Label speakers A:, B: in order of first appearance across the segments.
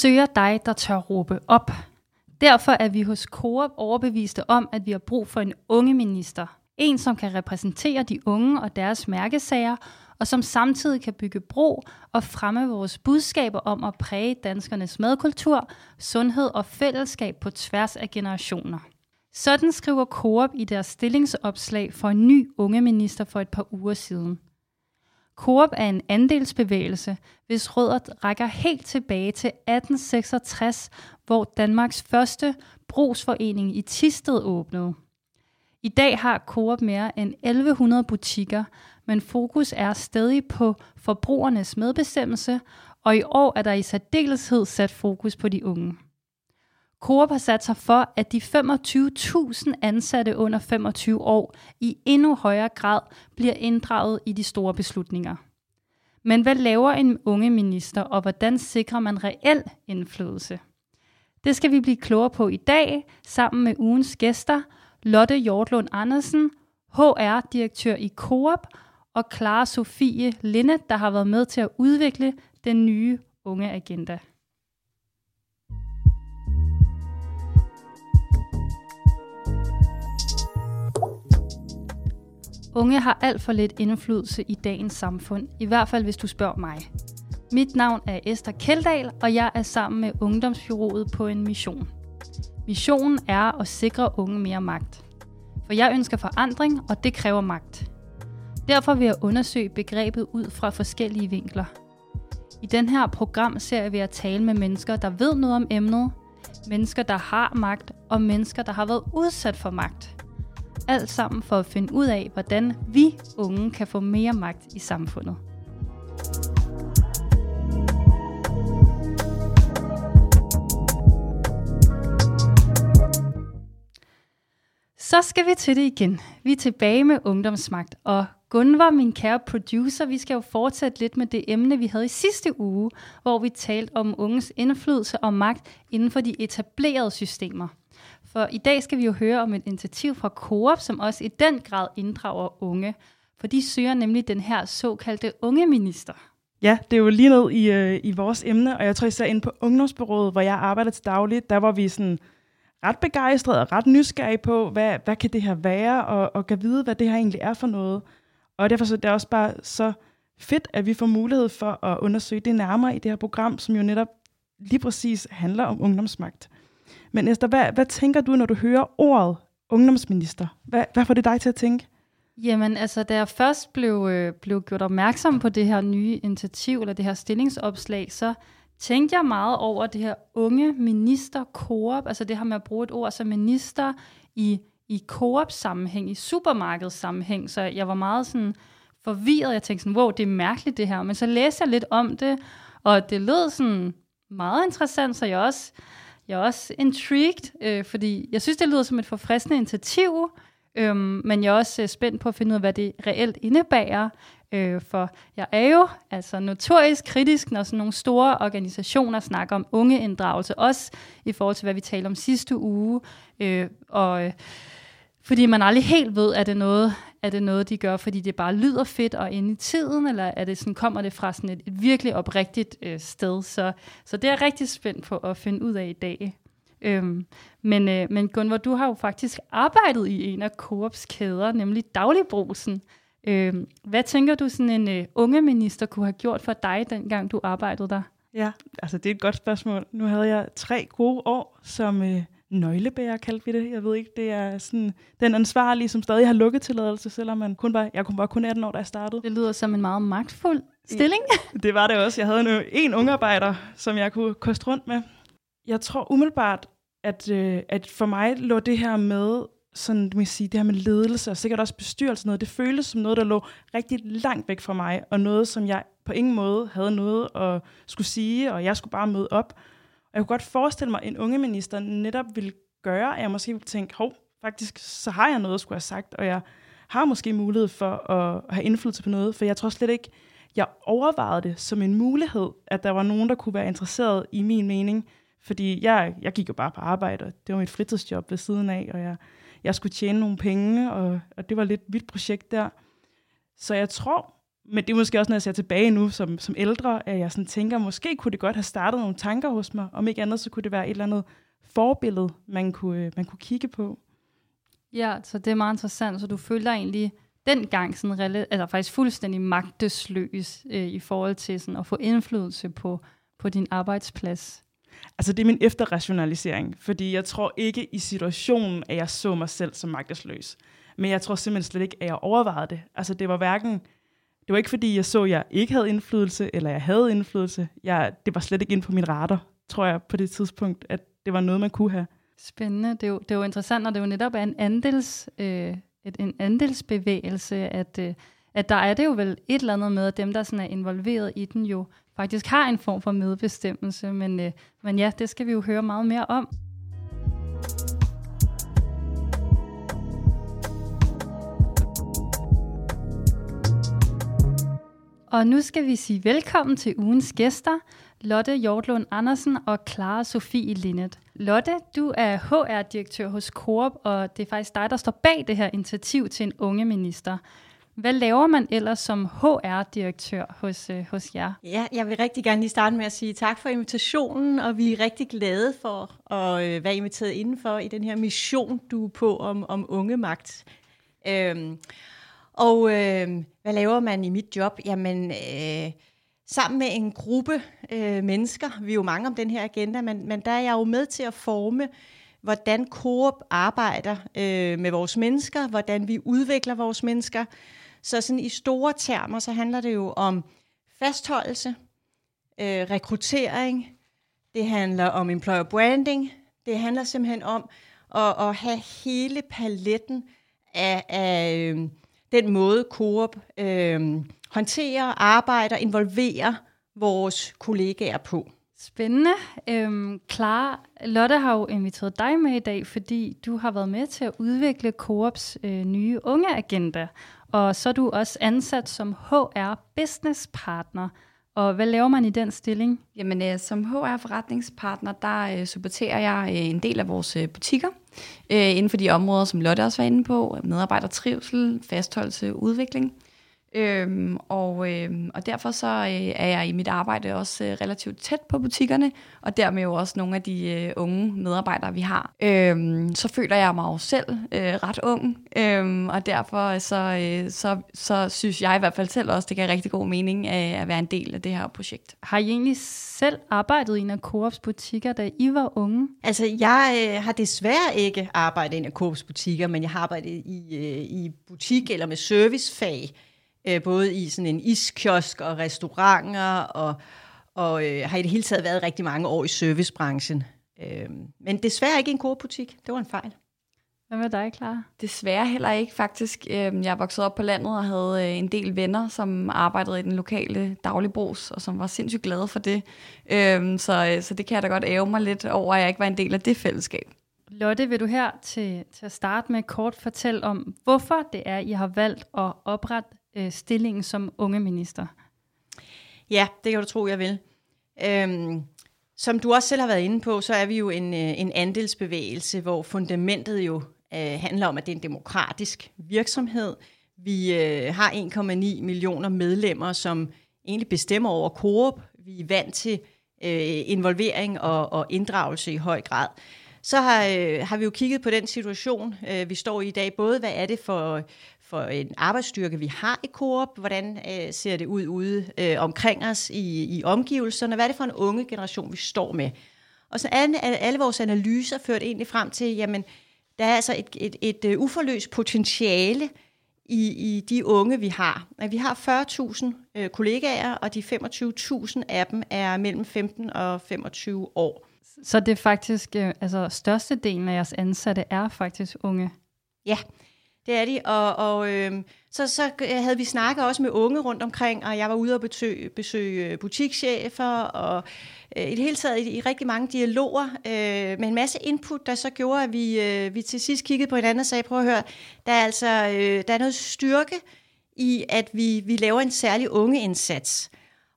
A: søger dig, der tør råbe op. Derfor er vi hos Coop overbeviste om, at vi har brug for en unge minister. En, som kan repræsentere de unge og deres mærkesager, og som samtidig kan bygge bro og fremme vores budskaber om at præge danskernes madkultur, sundhed og fællesskab på tværs af generationer. Sådan skriver Coop i deres stillingsopslag for en ny unge minister for et par uger siden. Coop er en andelsbevægelse, hvis rødder rækker helt tilbage til 1866, hvor Danmarks første brugsforening i Tisted åbnede. I dag har Coop mere end 1100 butikker, men fokus er stadig på forbrugernes medbestemmelse, og i år er der i særdeleshed sat fokus på de unge. Coop har sat sig for, at de 25.000 ansatte under 25 år i endnu højere grad bliver inddraget i de store beslutninger. Men hvad laver en unge minister, og hvordan sikrer man reel indflydelse? Det skal vi blive klogere på i dag, sammen med ugens gæster, Lotte Hjortlund Andersen, HR-direktør i Coop, og Clara Sofie Linde, der har været med til at udvikle den nye unge agenda. Unge har alt for lidt indflydelse i dagens samfund, i hvert fald hvis du spørger mig. Mit navn er Esther Keldahl, og jeg er sammen med Ungdomsbyrået på en mission. Missionen er at sikre unge mere magt. For jeg ønsker forandring, og det kræver magt. Derfor vil jeg undersøge begrebet ud fra forskellige vinkler. I den her program ser jeg at tale med mennesker, der ved noget om emnet, mennesker, der har magt, og mennesker, der har været udsat for magt. Alt sammen for at finde ud af, hvordan vi unge kan få mere magt i samfundet. Så skal vi til det igen. Vi er tilbage med ungdomsmagt, og Gunvar, min kære producer, vi skal jo fortsætte lidt med det emne, vi havde i sidste uge, hvor vi talte om unges indflydelse og magt inden for de etablerede systemer. For i dag skal vi jo høre om et initiativ fra Coop, som også i den grad inddrager unge. For de søger nemlig den her såkaldte unge minister.
B: Ja, det er jo lige ned i, øh, i vores emne, og jeg tror især ind på Ungdomsbyrået, hvor jeg arbejder til dagligt, der var vi sådan ret begejstrede og ret nysgerrige på, hvad, hvad kan det her være, og, og kan vide, hvad det her egentlig er for noget. Og derfor så det er det også bare så fedt, at vi får mulighed for at undersøge det nærmere i det her program, som jo netop lige præcis handler om ungdomsmagt. Men Esther, hvad, hvad tænker du, når du hører ordet ungdomsminister? Hvad, hvad får det dig til at tænke?
A: Jamen, altså, da jeg først blev, øh, blev gjort opmærksom på det her nye initiativ, eller det her stillingsopslag, så tænkte jeg meget over det her unge minister koop, altså det her med at bruge et ord som minister i, i koop-sammenhæng, i supermarkedssammenhæng, så jeg var meget sådan forvirret. Jeg tænkte sådan, wow, det er mærkeligt det her. Men så læste jeg lidt om det, og det lød sådan meget interessant, så jeg også jeg er også intrigued, øh, fordi jeg synes, det lyder som et forfriskende initiativ, øh, men jeg er også øh, spændt på at finde ud af, hvad det reelt indebærer. Øh, for jeg er jo altså notorisk kritisk, når sådan nogle store organisationer snakker om ungeinddragelse, også i forhold til, hvad vi talte om sidste uge. Øh, og øh, fordi man aldrig helt ved, er det noget, er det noget, de gør, fordi det bare lyder fedt og ind i tiden, eller er det sådan, kommer det fra sådan et, et virkelig oprigtigt øh, sted? Så, så det er jeg rigtig spændt på at finde ud af i dag. Øhm, men, øh, men Gunvor, du har jo faktisk arbejdet i en af Coops kæder, nemlig Dagligbrusen. Øhm, hvad tænker du, sådan en øh, unge minister kunne have gjort for dig, dengang du arbejdede der?
B: Ja, altså det er et godt spørgsmål. Nu havde jeg tre gode år som øh, nøglebærer, kaldte vi det. Jeg ved ikke, det er sådan den ansvarlige, som stadig har lukketilladelse, selvom man kun var, jeg kun var kun 18 år, da jeg startede.
A: Det lyder som en meget magtfuld stilling.
B: det var det også. Jeg havde en, en ungarbejder, som jeg kunne koste rundt med. Jeg tror umiddelbart, at, øh, at for mig lå det her med sådan, må sige, det her med ledelse og sikkert også bestyrelse, noget, det føltes som noget, der lå rigtig langt væk fra mig, og noget, som jeg på ingen måde havde noget at skulle sige, og jeg skulle bare møde op. Og jeg kunne godt forestille mig, at en unge minister netop ville gøre, at jeg måske ville tænke, hov, faktisk så har jeg noget at skulle have sagt, og jeg har måske mulighed for at have indflydelse på noget, for jeg tror slet ikke, jeg overvejede det som en mulighed, at der var nogen, der kunne være interesseret i min mening, fordi jeg, jeg gik jo bare på arbejde, og det var mit fritidsjob ved siden af, og jeg, jeg skulle tjene nogle penge, og, og det var lidt mit projekt der. Så jeg tror, men det er måske også, når jeg ser tilbage nu som, som ældre, at jeg sådan tænker, måske kunne det godt have startet nogle tanker hos mig. Om ikke andet, så kunne det være et eller andet forbillede, man kunne, øh, man kunne kigge på.
A: Ja, så det er meget interessant. Så du føler egentlig dengang sådan, eller faktisk fuldstændig magtesløs øh, i forhold til sådan, at få indflydelse på, på din arbejdsplads.
B: Altså det er min efterrationalisering, fordi jeg tror ikke i situationen, at jeg så mig selv som magtesløs. Men jeg tror simpelthen slet ikke, at jeg overvejede det. Altså det var hverken, det var ikke fordi, jeg så, at jeg ikke havde indflydelse, eller jeg havde indflydelse. Jeg, det var slet ikke ind på min radar, tror jeg, på det tidspunkt, at det var noget, man kunne have.
A: Spændende. Det er jo, det er jo interessant, og det jo netop en, andels, øh, et, en andelsbevægelse, at, øh, at der er det jo vel et eller andet med, at dem, der sådan er involveret i den, jo faktisk har en form for medbestemmelse. Men, øh, men ja, det skal vi jo høre meget mere om. Og nu skal vi sige velkommen til ugens gæster, Lotte Hjortlund Andersen og Clara Sofie Linnet. Lotte, du er HR-direktør hos Coop, og det er faktisk dig, der står bag det her initiativ til en unge minister. Hvad laver man ellers som HR-direktør hos, øh, hos jer?
C: Ja, jeg vil rigtig gerne lige starte med at sige tak for invitationen, og vi er rigtig glade for at øh, være inviteret indenfor i den her mission, du er på om, om ungemagt. Øhm, og øh, hvad laver man i mit job? Jamen, øh, sammen med en gruppe øh, mennesker, vi er jo mange om den her agenda, men, men der er jeg jo med til at forme, hvordan Coop arbejder øh, med vores mennesker, hvordan vi udvikler vores mennesker. Så sådan i store termer, så handler det jo om fastholdelse, øh, rekruttering, det handler om employer branding, det handler simpelthen om at, at have hele paletten af, af øh, den måde Coop øh, håndterer, arbejder, involverer vores kollegaer på.
A: Spændende. Øhm, Clara, Lotte har jo inviteret dig med i dag, fordi du har været med til at udvikle Coops øh, nye ungeagenda. Og så er du også ansat som HR Business Partner. Og hvad laver man i den stilling?
D: Jamen, øh, som HR-forretningspartner, der øh, supporterer jeg øh, en del af vores øh, butikker øh, inden for de områder, som Lotte også var inde på. Medarbejdertrivsel, fastholdelse, udvikling. Øhm, og, øhm, og derfor så øh, er jeg i mit arbejde også øh, relativt tæt på butikkerne, og dermed jo også nogle af de øh, unge medarbejdere, vi har. Øhm, så føler jeg mig jo selv øh, ret ung, øhm, og derfor så, øh, så, så synes jeg i hvert fald selv også, det giver rigtig god mening at, at være en del af det her projekt.
A: Har I egentlig selv arbejdet i en af Coops butikker, da I var unge?
C: Altså, jeg øh, har desværre ikke arbejdet i en af Coops butikker, men jeg har arbejdet i, øh, i butik eller med servicefag, øh, både i sådan en iskiosk og restauranter, og, og øh, har i det hele taget været rigtig mange år i servicebranchen. Øh, men desværre ikke i en korebutik. Det var en fejl.
A: Hvad med dig, Clara?
D: Desværre heller ikke, faktisk. Øhm, jeg vokset op på landet og havde øh, en del venner, som arbejdede i den lokale dagligbrugs, og som var sindssygt glade for det. Øhm, så, øh, så det kan jeg da godt æve mig lidt over, at jeg ikke var en del af det fællesskab.
A: Lotte, vil du her til, til at starte med kort fortælle om, hvorfor det er, I har valgt at oprette øh, stillingen som unge minister?
C: Ja, det kan du tro, jeg vil. Øhm, som du også selv har været inde på, så er vi jo en, øh, en andelsbevægelse, hvor fundamentet jo øh, handler om, at det er en demokratisk virksomhed. Vi øh, har 1,9 millioner medlemmer, som egentlig bestemmer over Coop. Vi er vant til øh, involvering og, og inddragelse i høj grad. Så har, øh, har vi jo kigget på den situation, øh, vi står i i dag. Både hvad er det for, for en arbejdsstyrke, vi har i Coop, hvordan øh, ser det ud ude øh, omkring os i, i omgivelserne, hvad er det for en unge generation, vi står med. Og så alle, alle vores analyser ført egentlig frem til, jamen, der er altså et, et, et, et uforløst potentiale i, i de unge, vi har. Vi har 40.000 øh, kollegaer, og de 25.000 af dem er mellem 15 og 25 år.
A: Så det er faktisk, øh, altså størstedelen af jeres ansatte er faktisk unge?
C: Ja, det er de, og, og øh, så, så øh, havde vi snakket også med unge rundt omkring, og jeg var ude og besøge, besøge øh, butikschefer, og øh, i det hele taget i, i rigtig mange dialoger, øh, med en masse input, der så gjorde, at vi, øh, vi til sidst kiggede på hinanden og sagde, prøv at høre, der er altså øh, der er noget styrke i, at vi, vi laver en særlig ungeindsats.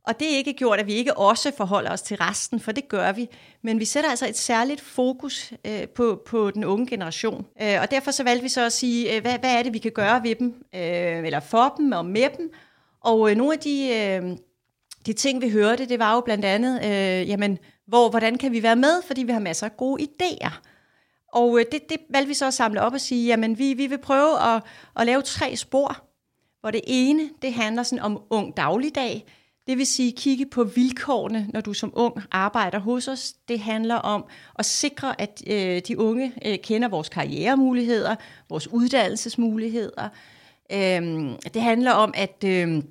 C: Og det er ikke gjort, at vi ikke også forholder os til resten, for det gør vi. Men vi sætter altså et særligt fokus øh, på, på den unge generation. Øh, og derfor så valgte vi så at sige, øh, hvad, hvad er det, vi kan gøre ved dem, øh, eller for dem og med dem, Og øh, nogle af de, øh, de ting, vi hørte, det var jo blandt andet, øh, jamen, hvor, hvordan kan vi være med, fordi vi har masser af gode idéer. Og øh, det, det valgte vi så at samle op og sige, jamen vi, vi vil prøve at, at lave tre spor, hvor det ene, det handler sådan om ung dagligdag, det vil sige kigge på vilkårene, når du som ung arbejder hos os. Det handler om at sikre, at øh, de unge øh, kender vores karrieremuligheder, vores uddannelsesmuligheder. Øh, det handler om, at... Øh,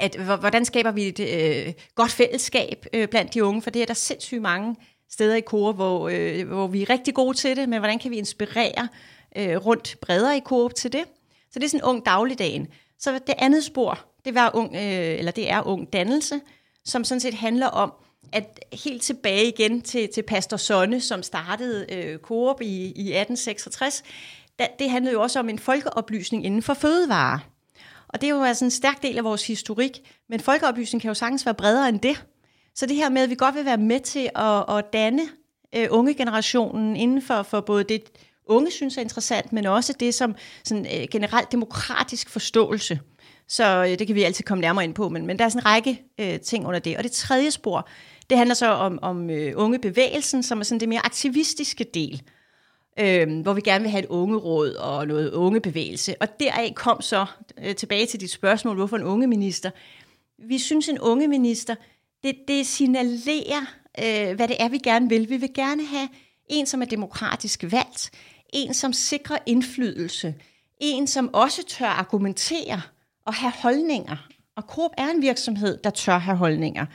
C: at hvordan skaber vi et øh, godt fællesskab øh, blandt de unge, for det er der sindssygt mange steder i Coop, hvor, øh, hvor vi er rigtig gode til det, men hvordan kan vi inspirere øh, rundt bredere i Coop til det? Så det er sådan ung dagligdagen. Så det andet spor, det, var ung, øh, eller det er ung dannelse, som sådan set handler om, at helt tilbage igen til, til Pastor Sonne, som startede øh, Coop i, i 1866, da, det handlede jo også om en folkeoplysning inden for fødevarer. Og det er jo altså en stærk del af vores historik, men folkeoplysning kan jo sagtens være bredere end det. Så det her med, at vi godt vil være med til at, at danne øh, unge generationen inden for, for både det, unge synes er interessant, men også det som sådan, øh, generelt demokratisk forståelse. Så øh, det kan vi altid komme nærmere ind på, men, men der er sådan en række øh, ting under det. Og det tredje spor, det handler så om, om øh, unge bevægelsen, som er sådan det mere aktivistiske del, øh, hvor vi gerne vil have et ungeråd og noget ungebevægelse. Og deraf kom så øh, tilbage til dit spørgsmål, hvorfor en unge minister. Vi synes, en unge minister, det, det signalerer, øh, hvad det er, vi gerne vil. Vi vil gerne have en, som er demokratisk valgt, en, som sikrer indflydelse, en, som også tør argumentere og have holdninger. Og Coop er en virksomhed, der tør have holdninger.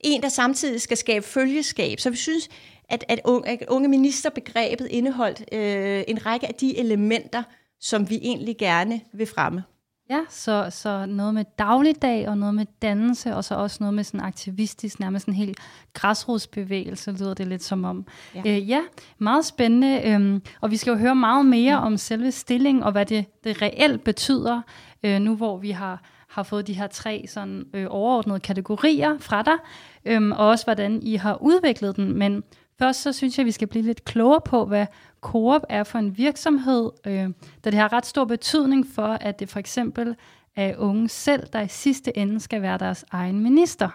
C: En, der samtidig skal skabe følgeskab. Så vi synes, at, at, unge, at unge ministerbegrebet indeholdt øh, en række af de elementer, som vi egentlig gerne vil fremme.
A: Ja, så, så noget med dagligdag og noget med dannelse, og så også noget med sådan aktivistisk, nærmest en helt græsrodsbevægelse, lyder det lidt som om. Ja, øh, ja meget spændende, øhm, og vi skal jo høre meget mere ja. om selve stilling, og hvad det, det reelt betyder, øh, nu hvor vi har, har fået de her tre sådan, øh, overordnede kategorier fra dig, øh, og også hvordan I har udviklet den. Men først så synes jeg, at vi skal blive lidt klogere på, hvad Coop er for en virksomhed, øh, da det har ret stor betydning for, at det for eksempel er unge selv, der i sidste ende skal være deres egen minister.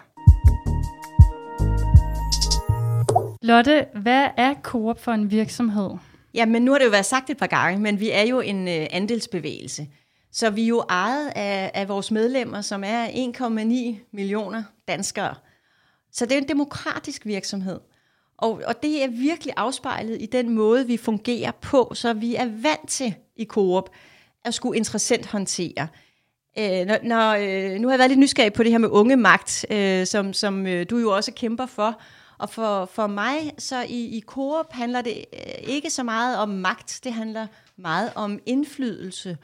A: Lotte, hvad er Coop for en virksomhed?
C: Ja, men nu har det jo været sagt et par gange, men vi er jo en øh, andelsbevægelse. Så vi er jo ejet af, af vores medlemmer, som er 1,9 millioner danskere. Så det er en demokratisk virksomhed. Og, og det er virkelig afspejlet i den måde, vi fungerer på, så vi er vant til i Coop at skulle interessant håndtere. Øh, når, når, øh, nu har jeg været lidt nysgerrig på det her med unge magt, øh, som, som øh, du jo også kæmper for. Og for, for mig, så i, i Coop handler det øh, ikke så meget om magt, det handler meget om indflydelse,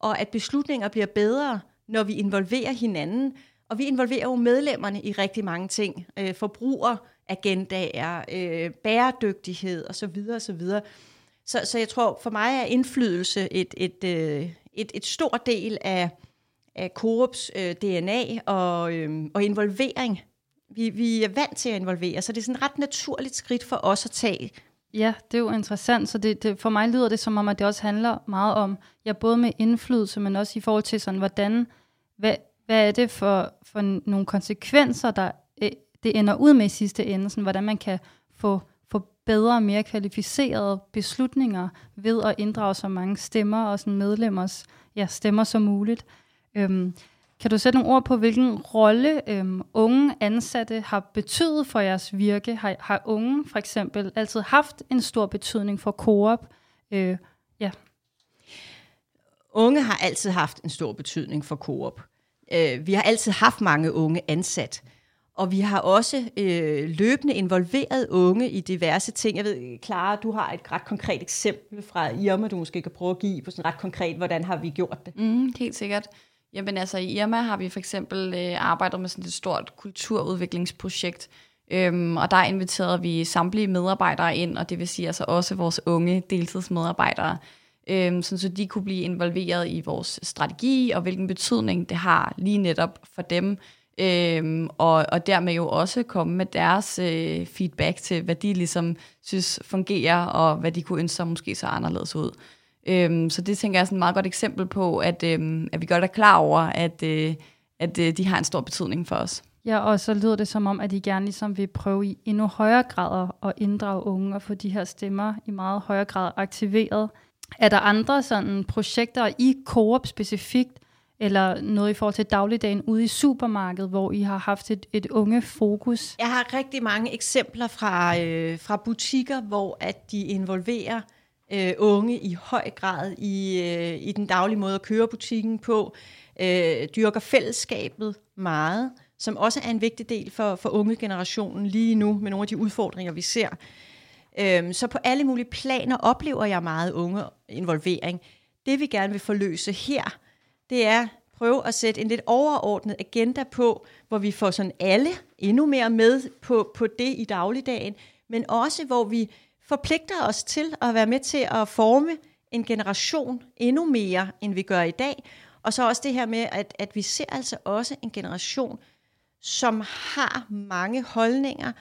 C: og at beslutninger bliver bedre, når vi involverer hinanden. Og vi involverer jo medlemmerne i rigtig mange ting. Øh, forbruger, agendaer, øh, bæredygtighed osv. osv. Så, så jeg tror, for mig er indflydelse et, et, øh, et, et stor del af, af Coops øh, DNA og, øh, og involvering. Vi, vi er vant til at involvere, så det er sådan et ret naturligt skridt for os at tage.
A: Ja, det er jo interessant. Så det, det, for mig lyder det som om, at det også handler meget om, ja, både med indflydelse, men også i forhold til sådan, hvordan, hvad, hvad er det for, for nogle konsekvenser, der det ender ud med i sidste ende, sådan, hvordan man kan få, få bedre og mere kvalificerede beslutninger ved at inddrage så mange stemmer og sådan medlemmers ja, stemmer som muligt. Øhm, kan du sætte nogle ord på, hvilken rolle øhm, unge ansatte har betydet for jeres virke? Har, har unge for eksempel altid haft en stor betydning for Coop? Øh, ja.
C: Unge har altid haft en stor betydning for Coop. Øh, vi har altid haft mange unge ansat. Og vi har også øh, løbende involveret unge i diverse ting. Jeg ved, Clara, du har et ret konkret eksempel fra Irma, du måske kan prøve at give på sådan ret konkret, hvordan har vi gjort det?
D: Mm, helt sikkert. Jamen altså i Irma har vi for eksempel øh, arbejdet med sådan et stort kulturudviklingsprojekt, øhm, og der inviterede vi samtlige medarbejdere ind, og det vil sige altså også vores unge deltidsmedarbejdere, øhm, sådan så de kunne blive involveret i vores strategi, og hvilken betydning det har lige netop for dem, Øhm, og, og dermed jo også komme med deres øh, feedback til, hvad de ligesom synes fungerer, og hvad de kunne ønske sig måske så anderledes ud. Øhm, så det tænker jeg er sådan et meget godt eksempel på, at, øhm, at vi godt er klar over, at, øh, at øh, de har en stor betydning for os.
A: Ja, og så lyder det som om, at I gerne ligesom vil prøve i endnu højere grad at inddrage unge og få de her stemmer i meget højere grad aktiveret. Er der andre sådan projekter i Coop specifikt, eller noget i forhold til dagligdagen ude i supermarkedet, hvor I har haft et, et unge fokus?
C: Jeg har rigtig mange eksempler fra, øh, fra butikker, hvor at de involverer øh, unge i høj grad i, øh, i den daglige måde at køre butikken på, øh, dyrker fællesskabet meget, som også er en vigtig del for, for unge generationen lige nu med nogle af de udfordringer, vi ser. Øh, så på alle mulige planer oplever jeg meget unge involvering. Det vi gerne vil forløse her, det er prøve at sætte en lidt overordnet agenda på, hvor vi får sådan alle endnu mere med på, på det i dagligdagen, men også hvor vi forpligter os til at være med til at forme en generation endnu mere, end vi gør i dag. Og så også det her med, at, at vi ser altså også en generation, som har mange holdninger,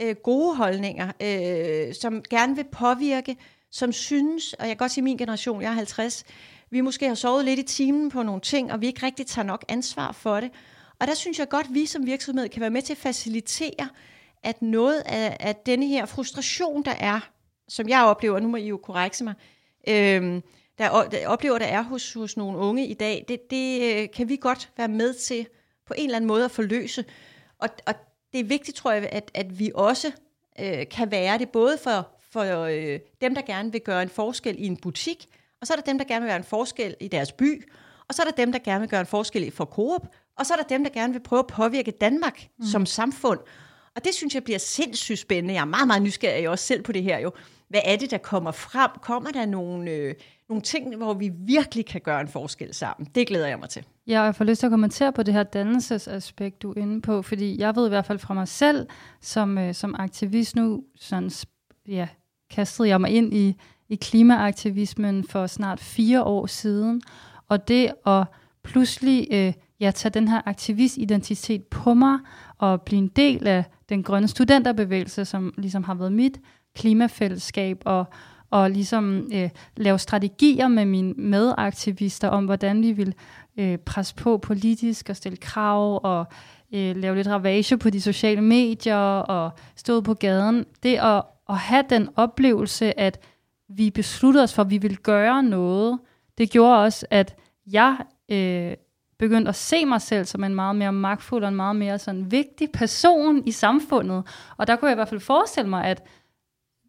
C: øh, gode holdninger, øh, som gerne vil påvirke, som synes, og jeg kan godt sige min generation, jeg er 50, vi måske har sovet lidt i timen på nogle ting, og vi ikke rigtig tager nok ansvar for det. Og der synes jeg godt, at vi som virksomhed kan være med til at facilitere, at noget af, af denne her frustration, der er, som jeg oplever, nu må I jo korrekse mig, øh, der, der oplever, der er hos, hos nogle unge i dag, det, det øh, kan vi godt være med til på en eller anden måde at forløse. Og, og det er vigtigt, tror jeg, at, at vi også øh, kan være det, både for, for øh, dem, der gerne vil gøre en forskel i en butik, og så er der dem, der gerne vil gøre en forskel i deres by, og så er der dem, der gerne vil gøre en forskel for Coop, og så er der dem, der gerne vil prøve at påvirke Danmark mm. som samfund. Og det synes jeg bliver sindssygt spændende. Jeg er meget, meget nysgerrig også selv på det her jo. Hvad er det, der kommer frem? Kommer der nogle, øh, nogle ting, hvor vi virkelig kan gøre en forskel sammen? Det glæder jeg mig til.
A: Ja, og jeg får lyst til at kommentere på det her dannelsesaspekt, du er inde på, fordi jeg ved i hvert fald fra mig selv, som, øh, som aktivist nu, sådan, ja, kastede jeg mig ind i i klimaaktivismen for snart fire år siden. Og det at pludselig øh, ja, tage den her aktivistidentitet på mig og blive en del af den grønne studenterbevægelse, som ligesom har været mit klimafællesskab, og, og ligesom øh, lave strategier med mine medaktivister om, hvordan vi vil øh, presse på politisk og stille krav og øh, lave lidt ravage på de sociale medier og stå på gaden. Det at, at have den oplevelse, at vi besluttede os for, at vi ville gøre noget, det gjorde også, at jeg øh, begyndte at se mig selv som en meget mere magtfuld og en meget mere sådan vigtig person i samfundet. Og der kunne jeg i hvert fald forestille mig, at,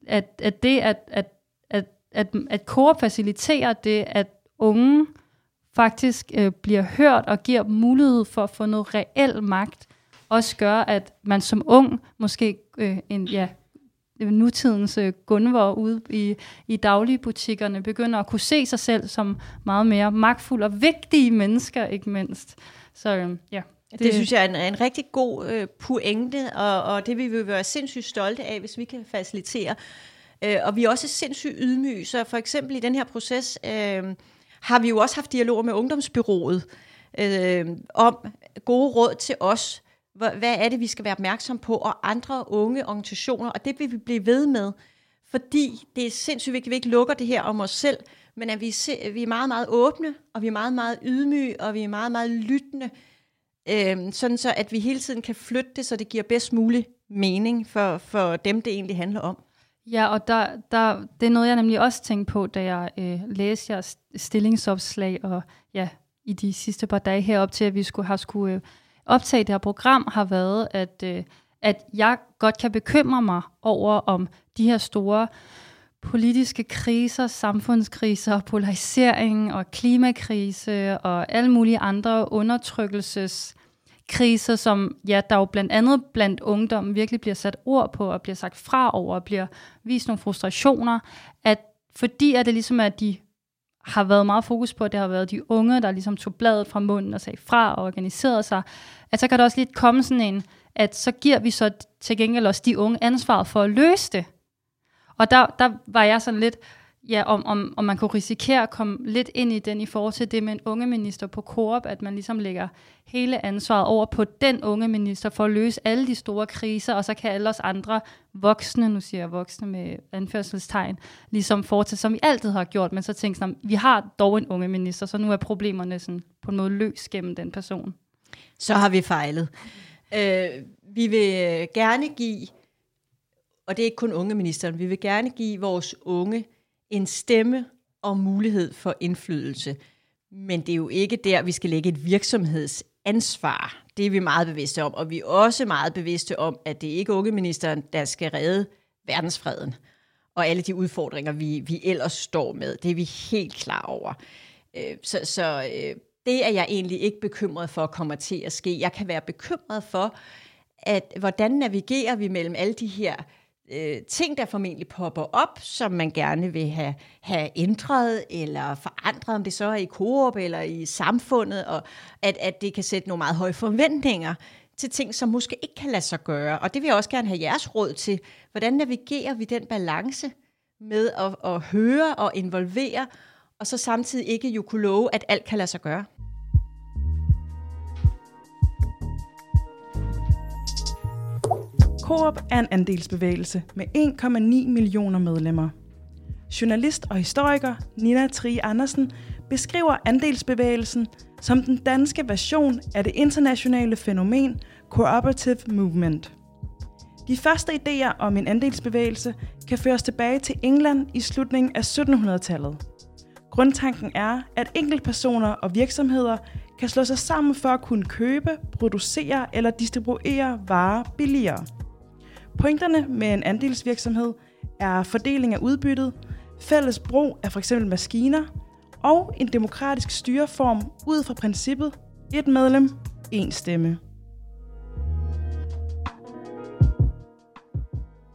A: at, at det, at, at, at, at, at Coop faciliterer det, at unge faktisk øh, bliver hørt og giver mulighed for at få noget reel magt, også gør, at man som ung måske øh, en, ja, nutidens øh, Gunvor ude i, i dagligbutikkerne begynder at kunne se sig selv som meget mere magtfulde og vigtige mennesker, ikke mindst. Så øh, ja.
C: Det, det synes jeg er en, en rigtig god øh, pointe, og, og det vil vi være sindssygt stolte af, hvis vi kan facilitere. Øh, og vi er også sindssygt ydmyge, så for eksempel i den her proces øh, har vi jo også haft dialog med Ungdomsbyrået øh, om gode råd til os, hvad er det, vi skal være opmærksom på, og andre unge organisationer, og det vil vi blive ved med, fordi det er sindssygt vigtigt, at vi ikke lukker det her om os selv, men at vi, se, vi er meget, meget åbne, og vi er meget, meget ydmyge, og vi er meget, meget lyttende, øh, sådan så at vi hele tiden kan flytte det, så det giver bedst mulig mening for, for dem, det egentlig handler om.
A: Ja, og der, der, det er noget, jeg nemlig også tænkte på, da jeg øh, læste jeres stillingsopslag, og ja, i de sidste par dage herop til, at vi skulle have skulle øh, optage det her program, har været, at, øh, at jeg godt kan bekymre mig over, om de her store politiske kriser, samfundskriser, polarisering og klimakrise og alle mulige andre undertrykkelseskriser, som ja, der jo blandt andet blandt ungdommen virkelig bliver sat ord på og bliver sagt fra over og bliver vist nogle frustrationer, at fordi at det ligesom er de har været meget fokus på, at det har været de unge, der ligesom tog bladet fra munden og sagde fra og organiserede sig, at så kan der også lidt komme sådan en, at så giver vi så til gengæld også de unge ansvaret for at løse det. Og der, der var jeg sådan lidt, ja, om, om, om man kunne risikere at komme lidt ind i den i forhold til det med en unge minister på Coop, at man ligesom lægger hele ansvaret over på den unge minister for at løse alle de store kriser, og så kan alle os andre voksne, nu siger jeg voksne med anførselstegn, ligesom fortsætte, som vi altid har gjort, men så tænker sådan, vi har dog en unge minister, så nu er problemerne sådan på en måde løs gennem den person.
C: Så har vi fejlet. Øh, vi vil øh, gerne give, og det er ikke kun unge ministeren, vi vil gerne give vores unge en stemme og mulighed for indflydelse. Men det er jo ikke der, vi skal lægge et virksomhedsansvar. Det er vi meget bevidste om, og vi er også meget bevidste om, at det ikke er unge der skal redde verdensfreden og alle de udfordringer, vi, vi ellers står med. Det er vi helt klar over. Øh, så så øh, det er jeg egentlig ikke bekymret for kommer til at ske. Jeg kan være bekymret for, at hvordan navigerer vi mellem alle de her øh, Øh, ting, der formentlig popper op, som man gerne vil have, have ændret eller forandret, om det så er i Coop eller i samfundet, og at, at det kan sætte nogle meget høje forventninger til ting, som måske ikke kan lade sig gøre. Og det vil jeg også gerne have jeres råd til. Hvordan navigerer vi den balance med at, at høre og involvere, og så samtidig ikke jo kunne love, at alt kan lade sig gøre?
B: Coop er en andelsbevægelse med 1,9 millioner medlemmer. Journalist og historiker Nina Tri Andersen beskriver andelsbevægelsen som den danske version af det internationale fænomen Cooperative Movement. De første idéer om en andelsbevægelse kan føres tilbage til England i slutningen af 1700-tallet. Grundtanken er, at enkeltpersoner og virksomheder kan slå sig sammen for at kunne købe, producere eller distribuere varer billigere. Pointerne med en andelsvirksomhed er fordeling af udbyttet, fælles brug af f.eks. maskiner og en demokratisk styreform ud fra princippet et medlem, en stemme.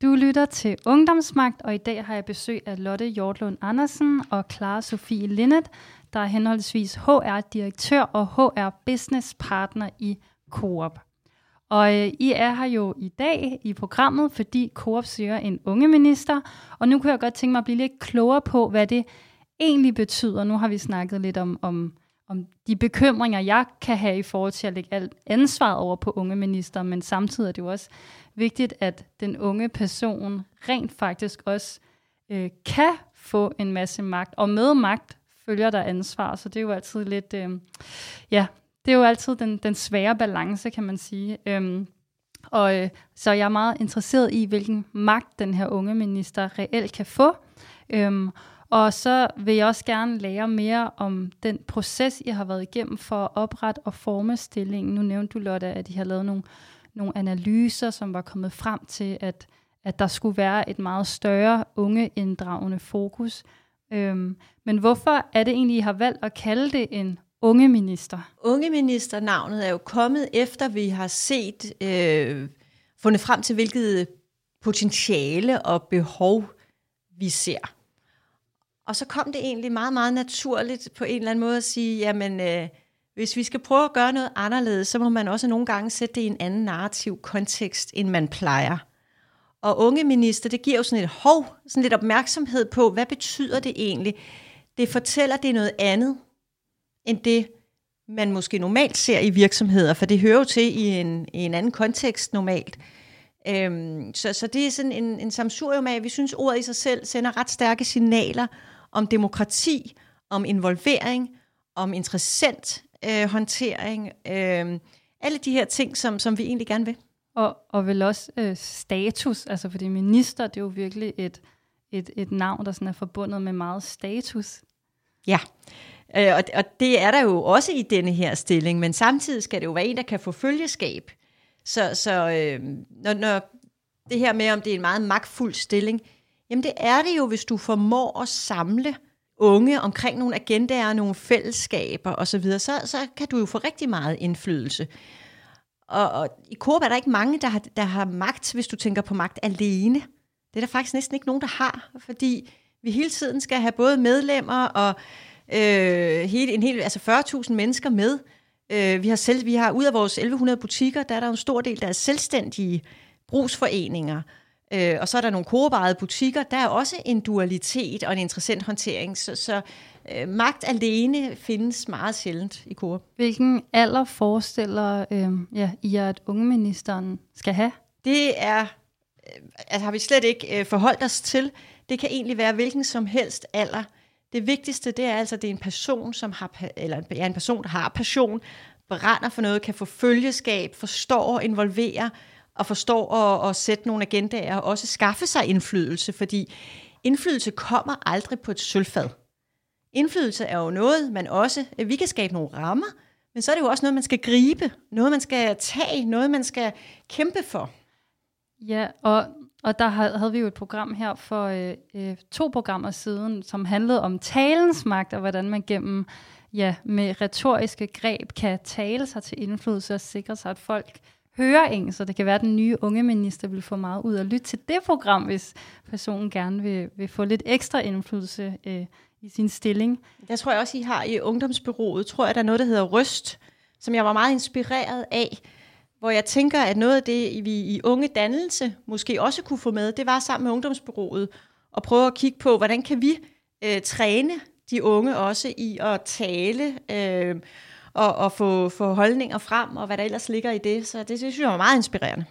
A: Du lytter til Ungdomsmagt, og i dag har jeg besøg af Lotte Hjortlund Andersen og Clara Sofie Linnet, der er henholdsvis HR-direktør og HR-business-partner i Coop. Og øh, I er her jo i dag i programmet, fordi Coop søger en unge minister, og nu kunne jeg godt tænke mig at blive lidt klogere på, hvad det egentlig betyder. Nu har vi snakket lidt om, om, om de bekymringer, jeg kan have i forhold til at lægge alt ansvaret over på unge minister, men samtidig er det jo også vigtigt, at den unge person rent faktisk også øh, kan få en masse magt, og med magt følger der ansvar, så det er jo altid lidt, øh, ja, det er jo altid den, den svære balance, kan man sige. Øhm, og øh, så jeg er meget interesseret i, hvilken magt den her unge minister reelt kan få. Øhm, og så vil jeg også gerne lære mere om den proces, I har været igennem for at oprette og forme stillingen. Nu nævnte du, Lotte, at I har lavet nogle, nogle analyser, som var kommet frem til, at, at der skulle være et meget større ungeinddragende fokus. Øhm, men hvorfor er det egentlig, I har valgt at kalde det en unge minister?
C: Unge minister navnet er jo kommet efter, vi har set, øh, fundet frem til, hvilket potentiale og behov vi ser. Og så kom det egentlig meget, meget naturligt på en eller anden måde at sige, jamen, øh, hvis vi skal prøve at gøre noget anderledes, så må man også nogle gange sætte det i en anden narrativ kontekst, end man plejer. Og unge minister, det giver jo sådan et hov, sådan lidt opmærksomhed på, hvad betyder det egentlig? Det fortæller, det er noget andet, end det, man måske normalt ser i virksomheder, for det hører jo til i en, i en anden kontekst normalt. Øhm, så, så det er sådan en, en samsurium af, at vi synes, ordet i sig selv sender ret stærke signaler om demokrati, om involvering, om interessant øh, håndtering, øh, alle de her ting, som, som vi egentlig gerne vil.
A: Og, og vel også øh, status, altså fordi minister, det er jo virkelig et, et, et navn, der sådan er forbundet med meget status.
C: Ja, øh, og, og det er der jo også i denne her stilling, men samtidig skal det jo være en, der kan få følgeskab. Så, så øh, når, når det her med, om det er en meget magtfuld stilling, jamen det er det jo, hvis du formår at samle unge omkring nogle agendaer, nogle fællesskaber osv., så, så kan du jo få rigtig meget indflydelse. Og, og i Coop er der ikke mange, der har, der har magt, hvis du tænker på magt alene. Det er der faktisk næsten ikke nogen, der har, fordi vi hele tiden skal have både medlemmer og øh, hele, en hel, altså 40.000 mennesker med. Øh, vi har selv, vi har ud af vores 1100 butikker, der er der en stor del, der er selvstændige brugsforeninger. Øh, og så er der nogle kooperede butikker. Der er også en dualitet og en interessant håndtering. Så, så øh, magt alene findes meget sjældent i Coop.
A: Hvilken alder forestiller øh, ja, I, at ungeministeren skal have?
C: Det er, øh, altså har vi slet ikke øh, forholdt os til. Det kan egentlig være hvilken som helst alder. Det vigtigste, det er altså, at det er en person, som har, eller ja, en person, der har passion, brænder for noget, kan få følgeskab, forstår og involvere, og forstår at, at sætte nogle agendaer, og også skaffe sig indflydelse, fordi indflydelse kommer aldrig på et sølvfad. Indflydelse er jo noget, man også, vi kan skabe nogle rammer, men så er det jo også noget, man skal gribe, noget, man skal tage, noget, man skal kæmpe for.
A: Ja, og, og der havde vi jo et program her for øh, øh, to programmer siden, som handlede om talens magt, og hvordan man gennem ja, med retoriske greb kan tale sig til indflydelse og sikre sig, at folk hører en, så det kan være, at den nye unge minister vil få meget ud at lytte til det program, hvis personen gerne vil, vil få lidt ekstra indflydelse øh, i sin stilling.
C: Der tror jeg også, I har i ungdomsbyrået, tror jeg, der er noget, der hedder Røst, som jeg var meget inspireret af, hvor jeg tænker, at noget af det, vi i unge dannelse måske også kunne få med, det var sammen med ungdomsbyrået og prøve at kigge på, hvordan kan vi øh, træne de unge også i at tale øh, og, og få, få holdninger frem, og hvad der ellers ligger i det. Så det, det synes jeg var meget inspirerende.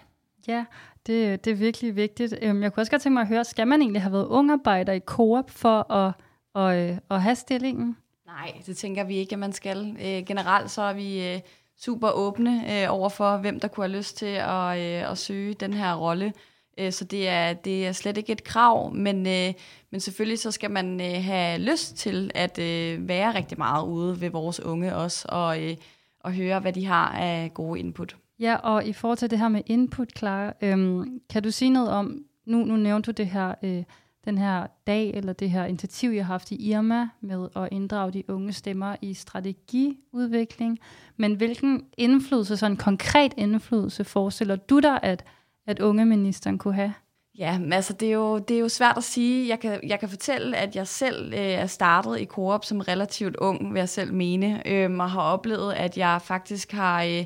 A: Ja, det, det er virkelig vigtigt. Øhm, jeg kunne også godt tænke mig at høre, skal man egentlig have været ungarbejder i Coop for at, at, øh, at have stillingen?
D: Nej, det tænker vi ikke, at man skal. Øh, generelt så er vi øh, super åbne øh, over for, hvem der kunne have lyst til at, øh, at søge den her rolle. Øh, så det er, det er slet ikke et krav, men, øh, men selvfølgelig så skal man øh, have lyst til at øh, være rigtig meget ude ved vores unge også, og, øh, og høre, hvad de har af gode input.
A: Ja, og i forhold til det her med input, Clara, øhm, kan du sige noget om, nu, nu nævnte du det her, øh, den her dag, eller det her initiativ, jeg har haft i Irma, med at inddrage de unge stemmer i strategiudvikling, men hvilken indflydelse, sådan en konkret indflydelse, forestiller du dig, at, at unge ministeren kunne have?
D: Ja, men altså det er, jo, det er jo svært at sige. Jeg kan, jeg kan fortælle, at jeg selv øh, er startet i Coop som relativt ung, vil jeg selv mene, øh, og har oplevet, at jeg faktisk har øh,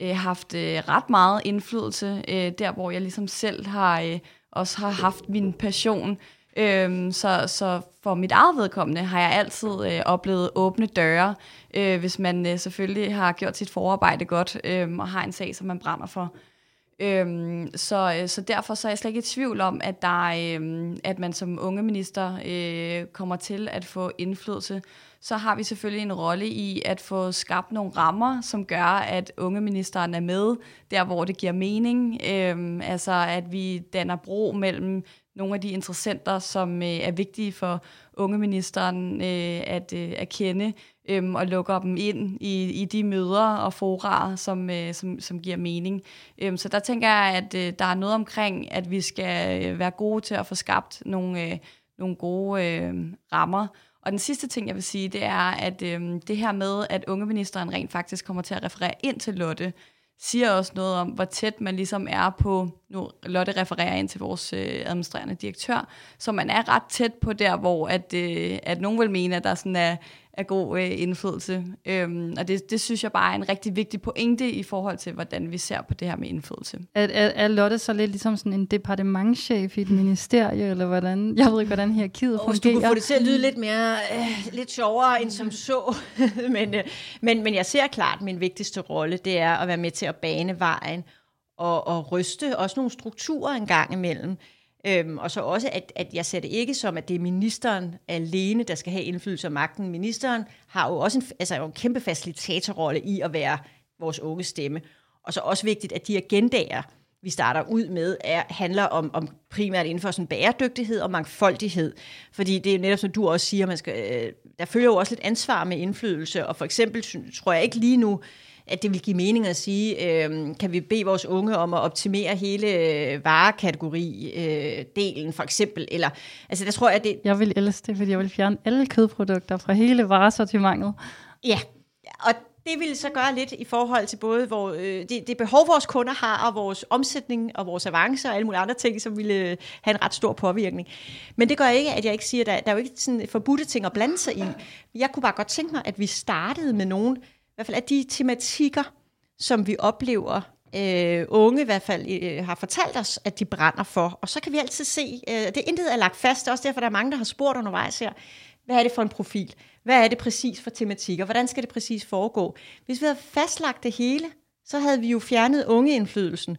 D: øh, haft øh, ret meget indflydelse, øh, der hvor jeg ligesom selv har øh, også har haft min passion. Øhm, så, så for mit eget vedkommende har jeg altid øh, oplevet åbne døre, øh, hvis man øh, selvfølgelig har gjort sit forarbejde godt øh, og har en sag, som man brænder for. Øhm, så, øh, så derfor så er jeg slet ikke i tvivl om, at, der, øh, at man som unge minister øh, kommer til at få indflydelse. Så har vi selvfølgelig en rolle i at få skabt nogle rammer, som gør, at unge ministeren er med der, hvor det giver mening. Øhm, altså at vi danner bro mellem nogle af de interessenter, som øh, er vigtige for unge ministeren øh, at, øh, at kende, øh, og lukker dem ind i, i de møder og forarer, som, øh, som, som giver mening. Øh, så der tænker jeg, at øh, der er noget omkring, at vi skal øh, være gode til at få skabt nogle, øh, nogle gode øh, rammer. Og den sidste ting, jeg vil sige, det er, at øh, det her med, at ungeministeren rent faktisk kommer til at referere ind til Lotte, siger også noget om, hvor tæt man ligesom er på, nu Lotte refererer ind til vores øh, administrerende direktør, så man er ret tæt på der, hvor at, øh, at nogen vil mene, at der sådan er af god øh, indflydelse. Øhm, og det, det synes jeg bare er en rigtig vigtig pointe i forhold til, hvordan vi ser på det her med indflydelse.
A: Er, er, er Lotte så lidt ligesom sådan en departementchef i et ministerie, eller hvordan? Jeg ved ikke, hvordan hierarkiet
C: oh,
A: fungerer.
C: Du kunne få det til at lyde lidt mere, øh, lidt sjovere end som så. men, øh, men, men jeg ser klart, at min vigtigste rolle, det er at være med til at bane vejen, og, og ryste også nogle strukturer en gang imellem. Øhm, og så også, at, at jeg ser det ikke som, at det er ministeren alene, der skal have indflydelse og magten. Ministeren har jo også en, altså en kæmpe facilitatorrolle i at være vores unge stemme. Og så også vigtigt, at de agendaer, vi starter ud med, er, handler om, om primært inden for sådan bæredygtighed og mangfoldighed. Fordi det er netop, som du også siger, man skal, øh, der følger jo også lidt ansvar med indflydelse, og for eksempel tror jeg ikke lige nu, at det vil give mening at sige, øh, kan vi bede vores unge om at optimere hele øh, varekategori-delen øh, for eksempel, eller, altså der tror jeg, at det...
A: Jeg vil elske det, fordi jeg vil fjerne alle kødprodukter fra hele varesortimentet.
C: Ja, og det vil så gøre lidt i forhold til både hvor, øh, det, det behov, vores kunder har, og vores omsætning, og vores avancer, og alle mulige andre ting, som ville øh, have en ret stor påvirkning. Men det gør ikke, at jeg ikke siger, at der, der er jo ikke sådan forbudte ting at blande sig i. Jeg kunne bare godt tænke mig, at vi startede med nogen, i hvert fald af de tematikker, som vi oplever, øh, unge i hvert fald øh, har fortalt os, at de brænder for. Og så kan vi altid se, øh, det intet er lagt fast, også derfor der er mange, der har spurgt undervejs her, hvad er det for en profil? Hvad er det præcis for tematikker? Hvordan skal det præcis foregå? Hvis vi havde fastlagt det hele, så havde vi jo fjernet ungeindflydelsen.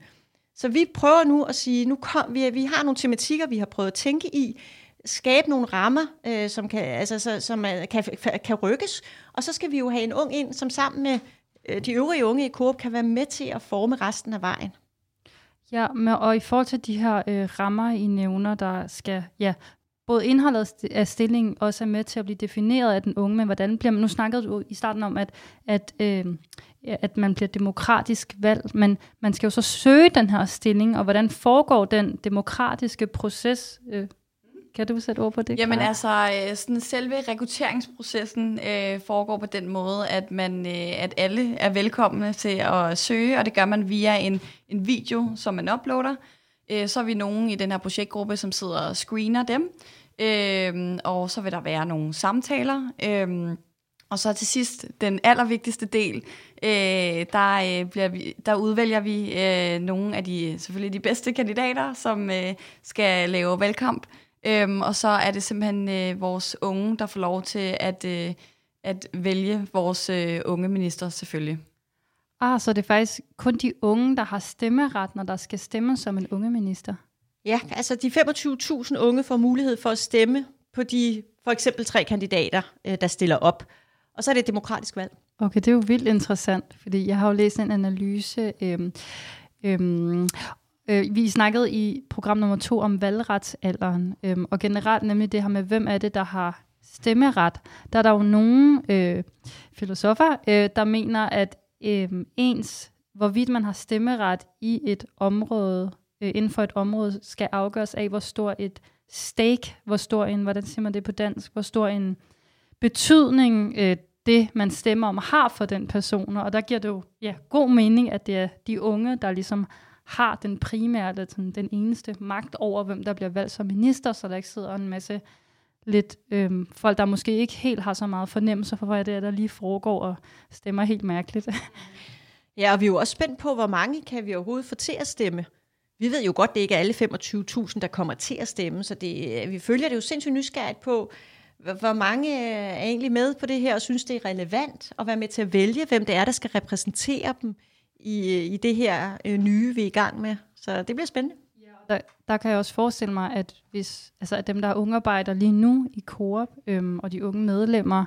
C: Så vi prøver nu at sige, nu kom vi, vi har nogle tematikker, vi har prøvet at tænke i, skabe nogle rammer, øh, som, kan, altså, så, som er, kan, kan rykkes, og så skal vi jo have en ung ind, som sammen med øh, de øvrige unge i Coop kan være med til at forme resten af vejen.
A: Ja, men, og i forhold til de her øh, rammer, I nævner, der skal, ja, både indholdet af stillingen også er med til at blive defineret af den unge, men hvordan bliver man, nu snakkede du i starten om, at, at, øh, at man bliver demokratisk valgt, men man skal jo så søge den her stilling, og hvordan foregår den demokratiske proces? Øh, kan du sætte ord på det?
D: Jamen Klar? altså, øh, sådan selve rekrutteringsprocessen øh, foregår på den måde, at man, øh, at alle er velkomne til at søge, og det gør man via en, en video, som man uploader. Øh, så er vi nogen i den her projektgruppe, som sidder og screener dem, øh, og så vil der være nogle samtaler. Øh, og så til sidst, den allervigtigste del, øh, der, øh, bliver vi, der udvælger vi øh, nogle af de selvfølgelig de bedste kandidater, som øh, skal lave valgkamp. Øhm, og så er det simpelthen øh, vores unge, der får lov til at, øh, at vælge vores øh, unge minister selvfølgelig.
A: Ah, så det er faktisk kun de unge, der har stemmeret, når der skal stemme som en unge minister?
C: Ja, altså de 25.000 unge får mulighed for at stemme på de for eksempel tre kandidater, øh, der stiller op. Og så er det et demokratisk valg.
A: Okay, det er jo vildt interessant, fordi jeg har jo læst en analyse, øhm, øhm, Øh, vi snakkede i program nummer to om valgretsalderen, øh, og generelt nemlig det her med, hvem er det, der har stemmeret. Der er der jo nogle øh, filosofer, øh, der mener, at øh, ens, hvorvidt man har stemmeret i et område, øh, inden for et område, skal afgøres af, hvor stor et stake, hvor stor en, hvordan siger man det på dansk, hvor stor en betydning øh, det, man stemmer om, har for den person. Og der giver det jo ja, god mening, at det er de unge, der ligesom har den primære, eller sådan, den eneste magt over, hvem der bliver valgt som minister, så der ikke sidder en masse lidt øhm, folk, der måske ikke helt har så meget fornemmelse for, hvad det er, der lige foregår og stemmer helt mærkeligt.
C: ja, og vi er jo også spændt på, hvor mange kan vi overhovedet få til at stemme. Vi ved jo godt, det ikke er alle 25.000, der kommer til at stemme, så det, øh, vi følger det jo sindssygt nysgerrigt på, hvor mange øh, er egentlig med på det her og synes, det er relevant at være med til at vælge, hvem det er, der skal repræsentere dem i, i det her øh, nye, vi er i gang med. Så det bliver spændende.
A: Der, der kan jeg også forestille mig, at hvis altså at dem, der er ungearbejder lige nu i Coop, øhm, og de unge medlemmer,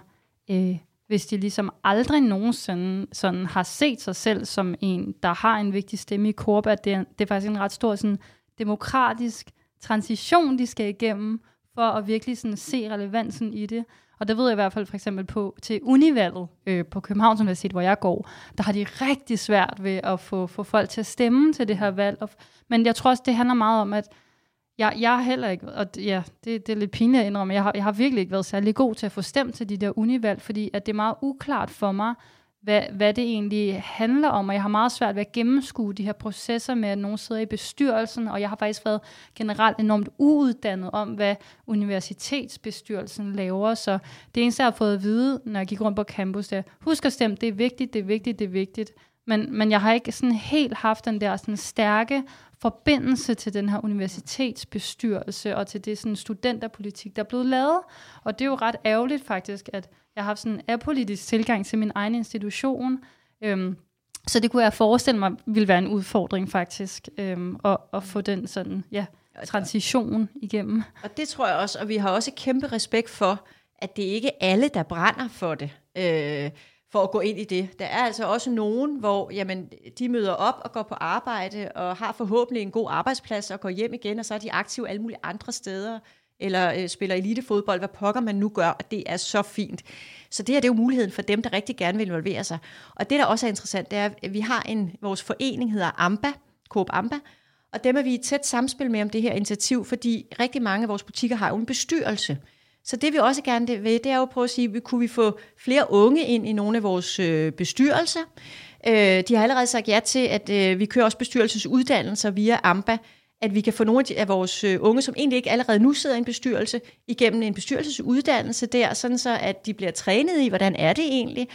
A: øh, hvis de ligesom aldrig nogensinde sådan har set sig selv som en, der har en vigtig stemme i Coop, at det er, det er faktisk en ret stor sådan, demokratisk transition, de skal igennem, for at virkelig sådan se relevansen i det. Og der ved jeg i hvert fald for eksempel på til Univalget øh, på Københavns Universitet, hvor jeg går, der har de rigtig svært ved at få, få folk til at stemme til det her valg. Men jeg tror også, det handler meget om, at jeg, jeg har heller ikke, og ja, det, det er lidt pinligt at indrømme, jeg har, jeg har virkelig ikke været særlig god til at få stemt til de der univalg, fordi at det er meget uklart for mig, hvad, hvad det egentlig handler om, og jeg har meget svært ved at gennemskue de her processer med, at nogen sidder i bestyrelsen, og jeg har faktisk været generelt enormt uuddannet om, hvad universitetsbestyrelsen laver, så det eneste, jeg har fået at vide, når jeg gik rundt på campus, det er, husk at stemme, det er vigtigt, det er vigtigt, det er vigtigt, men, men jeg har ikke sådan helt haft den der sådan stærke forbindelse til den her universitetsbestyrelse og til det sådan studenterpolitik, der er blevet lavet. Og det er jo ret ærgerligt faktisk, at jeg har haft sådan en apolitisk tilgang til min egen institution. Øhm, så det kunne jeg forestille mig ville være en udfordring faktisk, øhm, at, at få den sådan, ja, transition igennem.
C: Og det tror jeg også, og vi har også kæmpe respekt for, at det ikke er alle, der brænder for det, øh, for at gå ind i det. Der er altså også nogen, hvor jamen, de møder op og går på arbejde, og har forhåbentlig en god arbejdsplads, og går hjem igen, og så er de aktive alle mulige andre steder, eller øh, spiller elitefodbold, hvad pokker man nu gør, og det er så fint. Så det her det er jo muligheden for dem, der rigtig gerne vil involvere sig. Og det, der også er interessant, det er, at vi har en, vores forening hedder AMBA, Coop AMBA, og dem er vi i tæt samspil med om det her initiativ, fordi rigtig mange af vores butikker har jo en bestyrelse. Så det vi også gerne vil, det er jo at prøve at sige, kunne vi få flere unge ind i nogle af vores øh, bestyrelser? Øh, de har allerede sagt ja til, at øh, vi kører også bestyrelsesuddannelser via AMBA, at vi kan få nogle af vores øh, unge, som egentlig ikke allerede nu sidder i en bestyrelse, igennem en bestyrelsesuddannelse der, sådan så at de bliver trænet i, hvordan er det egentlig.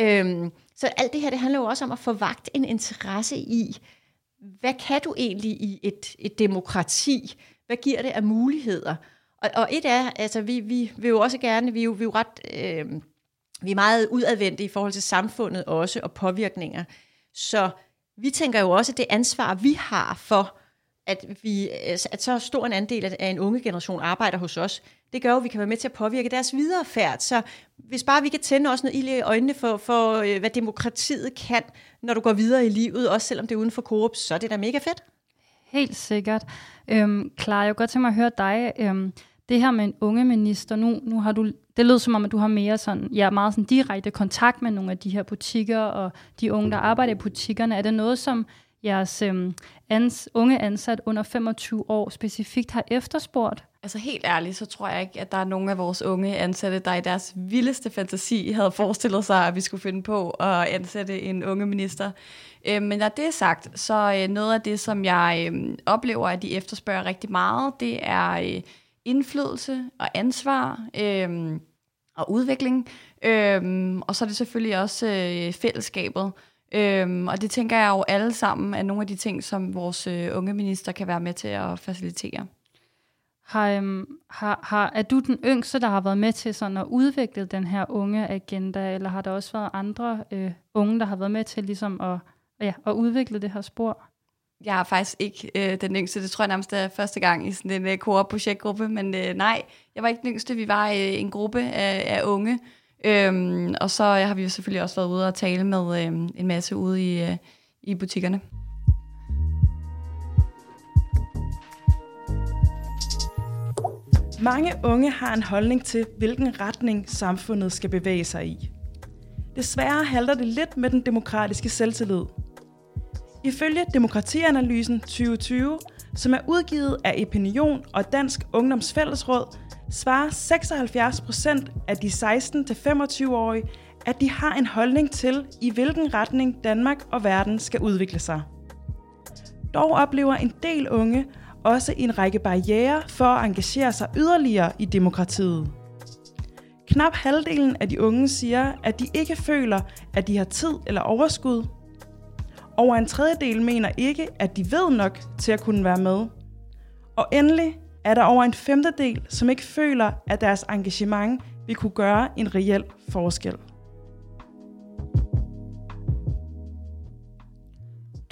C: Øhm, så alt det her, det handler jo også om at få vagt en interesse i, hvad kan du egentlig i et, et demokrati? Hvad giver det af muligheder? Og, og et er, altså vi, vi vil jo også gerne, vi er jo, vi er jo ret, øh, vi er meget udadvendte i forhold til samfundet også, og påvirkninger. Så vi tænker jo også, at det ansvar, vi har for, at, vi, øh, at så stor en andel af en unge generation arbejder hos os, det gør jo, at vi kan være med til at påvirke deres viderefærd. Så hvis bare vi kan tænde også noget ild i øjnene for, for øh, hvad demokratiet kan, når du går videre i livet, også selvom det er uden for Coop, så er det da mega fedt.
A: Helt sikkert. Øhm, Clara, jeg godt tænke mig at høre dig. Øhm, det her med en unge minister, nu, nu har du, det lød som om, at du har mere sådan, ja, meget sådan direkte kontakt med nogle af de her butikker, og de unge, der arbejder i butikkerne. Er det noget, som jeres øhm, ans, unge ansat under 25 år specifikt har efterspurgt?
D: Altså helt ærligt, så tror jeg ikke, at der er nogen af vores unge ansatte, der i deres vildeste fantasi havde forestillet sig, at vi skulle finde på at ansætte en unge minister. Øh, men når det er sagt, så øh, noget af det, som jeg øh, oplever, at de efterspørger rigtig meget, det er øh, indflydelse og ansvar øh, og udvikling. Øhm, og så er det selvfølgelig også øh, fællesskabet. Øhm, og det tænker jeg jo alle sammen er nogle af de ting, som vores øh, unge minister kan være med til at facilitere.
A: Har, øhm, har, har, er du den yngste, der har været med til sådan at udvikle den her unge agenda, eller har der også været andre øh, unge, der har været med til ligesom at, ja, at udvikle det her spor?
D: Jeg er faktisk ikke øh, den yngste. Det tror jeg nærmest er første gang i sådan en øh, projektgruppe Men øh, nej, jeg var ikke den yngste. Vi var øh, en gruppe af, af unge. Øhm, og så har vi jo selvfølgelig også været ude og tale med øhm, en masse ude i, øh, i butikkerne.
B: Mange unge har en holdning til, hvilken retning samfundet skal bevæge sig i. Desværre halter det lidt med den demokratiske selvtillid. Ifølge Demokratianalysen 2020, som er udgivet af Opinion og Dansk Ungdomsfællesråd, svarer 76 procent af de 16-25-årige, at de har en holdning til, i hvilken retning Danmark og verden skal udvikle sig. Dog oplever en del unge også en række barriere for at engagere sig yderligere i demokratiet. Knap halvdelen af de unge siger, at de ikke føler, at de har tid eller overskud. Over en tredjedel mener ikke, at de ved nok til at kunne være med. Og endelig er der over en femtedel, som ikke føler, at deres engagement vil kunne gøre en reel forskel.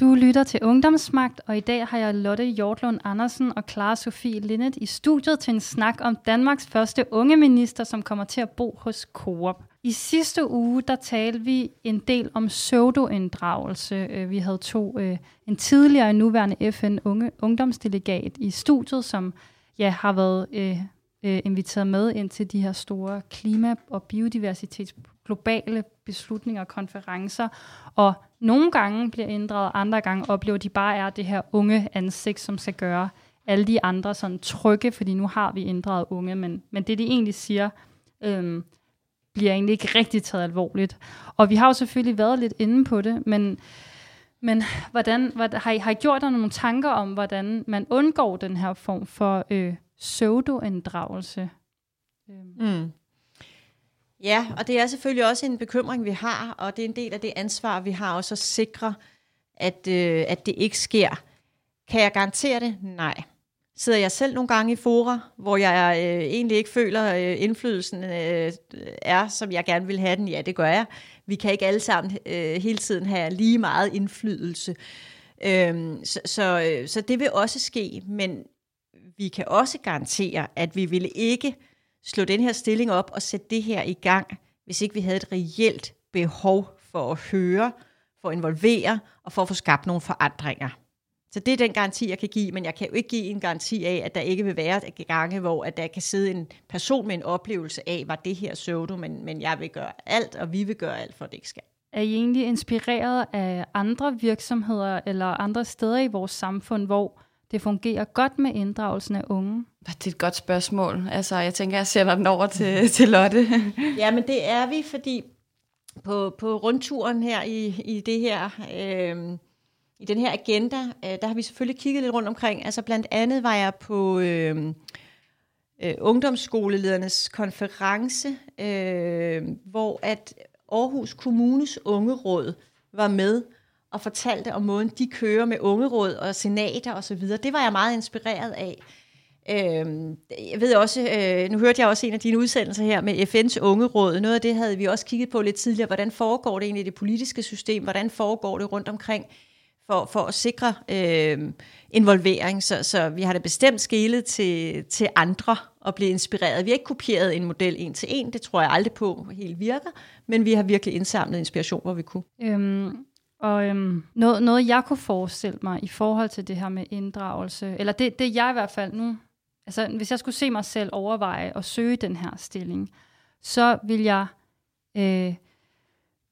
A: Du lytter til Ungdomsmagt, og i dag har jeg Lotte Hjortlund Andersen og Clara Sofie Linnet i studiet til en snak om Danmarks første unge minister, som kommer til at bo hos Coop. I sidste uge, der talte vi en del om pseudoinddragelse. Øh, vi havde to, øh, en tidligere og nuværende FN unge, ungdomsdelegat i studiet, som ja, har været øh, øh, inviteret med ind til de her store klima- og biodiversitets globale beslutninger og konferencer, og nogle gange bliver inddraget, andre gange oplever de bare er det her unge ansigt, som skal gøre alle de andre sådan trygge, fordi nu har vi inddraget unge, men, men det de egentlig siger, øhm, bliver egentlig ikke rigtig taget alvorligt. Og vi har jo selvfølgelig været lidt inde på det, men, men hvordan, hvad, har, I, har I gjort jer nogle tanker om, hvordan man undgår den her form for øh, pseudoinddragelse? Øhm.
C: Mm. Ja, og det er selvfølgelig også en bekymring, vi har, og det er en del af det ansvar, vi har også at sikre, at, øh, at det ikke sker. Kan jeg garantere det? Nej. Sidder jeg selv nogle gange i fora, hvor jeg øh, egentlig ikke føler, øh, indflydelsen øh, er, som jeg gerne vil have den? Ja, det gør jeg. Vi kan ikke alle sammen øh, hele tiden have lige meget indflydelse. Øhm, så, så, øh, så det vil også ske, men vi kan også garantere, at vi ville ikke slå den her stilling op og sætte det her i gang, hvis ikke vi havde et reelt behov for at høre, for at involvere og for at få skabt nogle forandringer. Så det er den garanti, jeg kan give, men jeg kan jo ikke give en garanti af, at der ikke vil være et gange, hvor at der kan sidde en person med en oplevelse af, var det her pseudo, men, men jeg vil gøre alt, og vi vil gøre alt, for at det ikke skal.
A: Er I egentlig inspireret af andre virksomheder eller andre steder i vores samfund, hvor det fungerer godt med inddragelsen af unge?
D: Det er et godt spørgsmål. Altså, jeg tænker, jeg sender den over til, til Lotte.
C: ja, men det er vi, fordi på, på rundturen her i, i det her... Øh, i den her agenda, øh, der har vi selvfølgelig kigget lidt rundt omkring. Altså blandt andet var jeg på øh, øh, ungdomsskoleledernes konference, øh, hvor at Aarhus Kommunes ungeråd var med og fortalte om måden, de kører med ungeråd og senater osv. Det var jeg meget inspireret af. Øh, jeg ved også, øh, nu hørte jeg også en af dine udsendelser her med FN's ungeråd. Noget af det havde vi også kigget på lidt tidligere. Hvordan foregår det egentlig i det politiske system? Hvordan foregår det rundt omkring? For, for at sikre øh, involvering. Så, så vi har da bestemt skælet til, til andre og blive inspireret. Vi har ikke kopieret en model en til en, det tror jeg aldrig på helt virker, men vi har virkelig indsamlet inspiration, hvor vi kunne.
A: Øhm, og øhm, noget, noget, jeg kunne forestille mig i forhold til det her med inddragelse, eller det, det jeg i hvert fald nu, altså hvis jeg skulle se mig selv overveje at søge den her stilling, så vil jeg øh,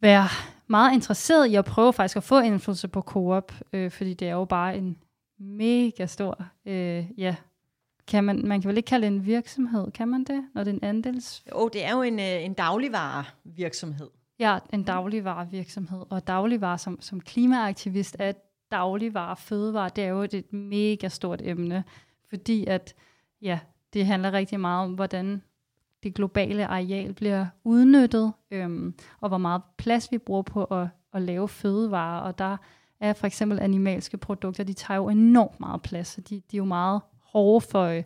A: være meget interesseret i at prøve faktisk at få indflydelse på Coop, øh, fordi det er jo bare en mega stor, øh, ja, kan man, man kan vel ikke kalde det en virksomhed, kan man det, når det er en andels?
C: Jo, det er jo en, øh, en dagligvarevirksomhed.
A: Ja, en dagligvarevirksomhed, og dagligvare som, som klimaaktivist er dagligvare, fødevare, det er jo et mega stort emne, fordi at, ja, det handler rigtig meget om, hvordan det globale areal bliver udnyttet, øhm, og hvor meget plads vi bruger på at, at lave fødevarer, og der er for eksempel animalske produkter, de tager jo enormt meget plads, så de, de er jo meget hårde for, øh,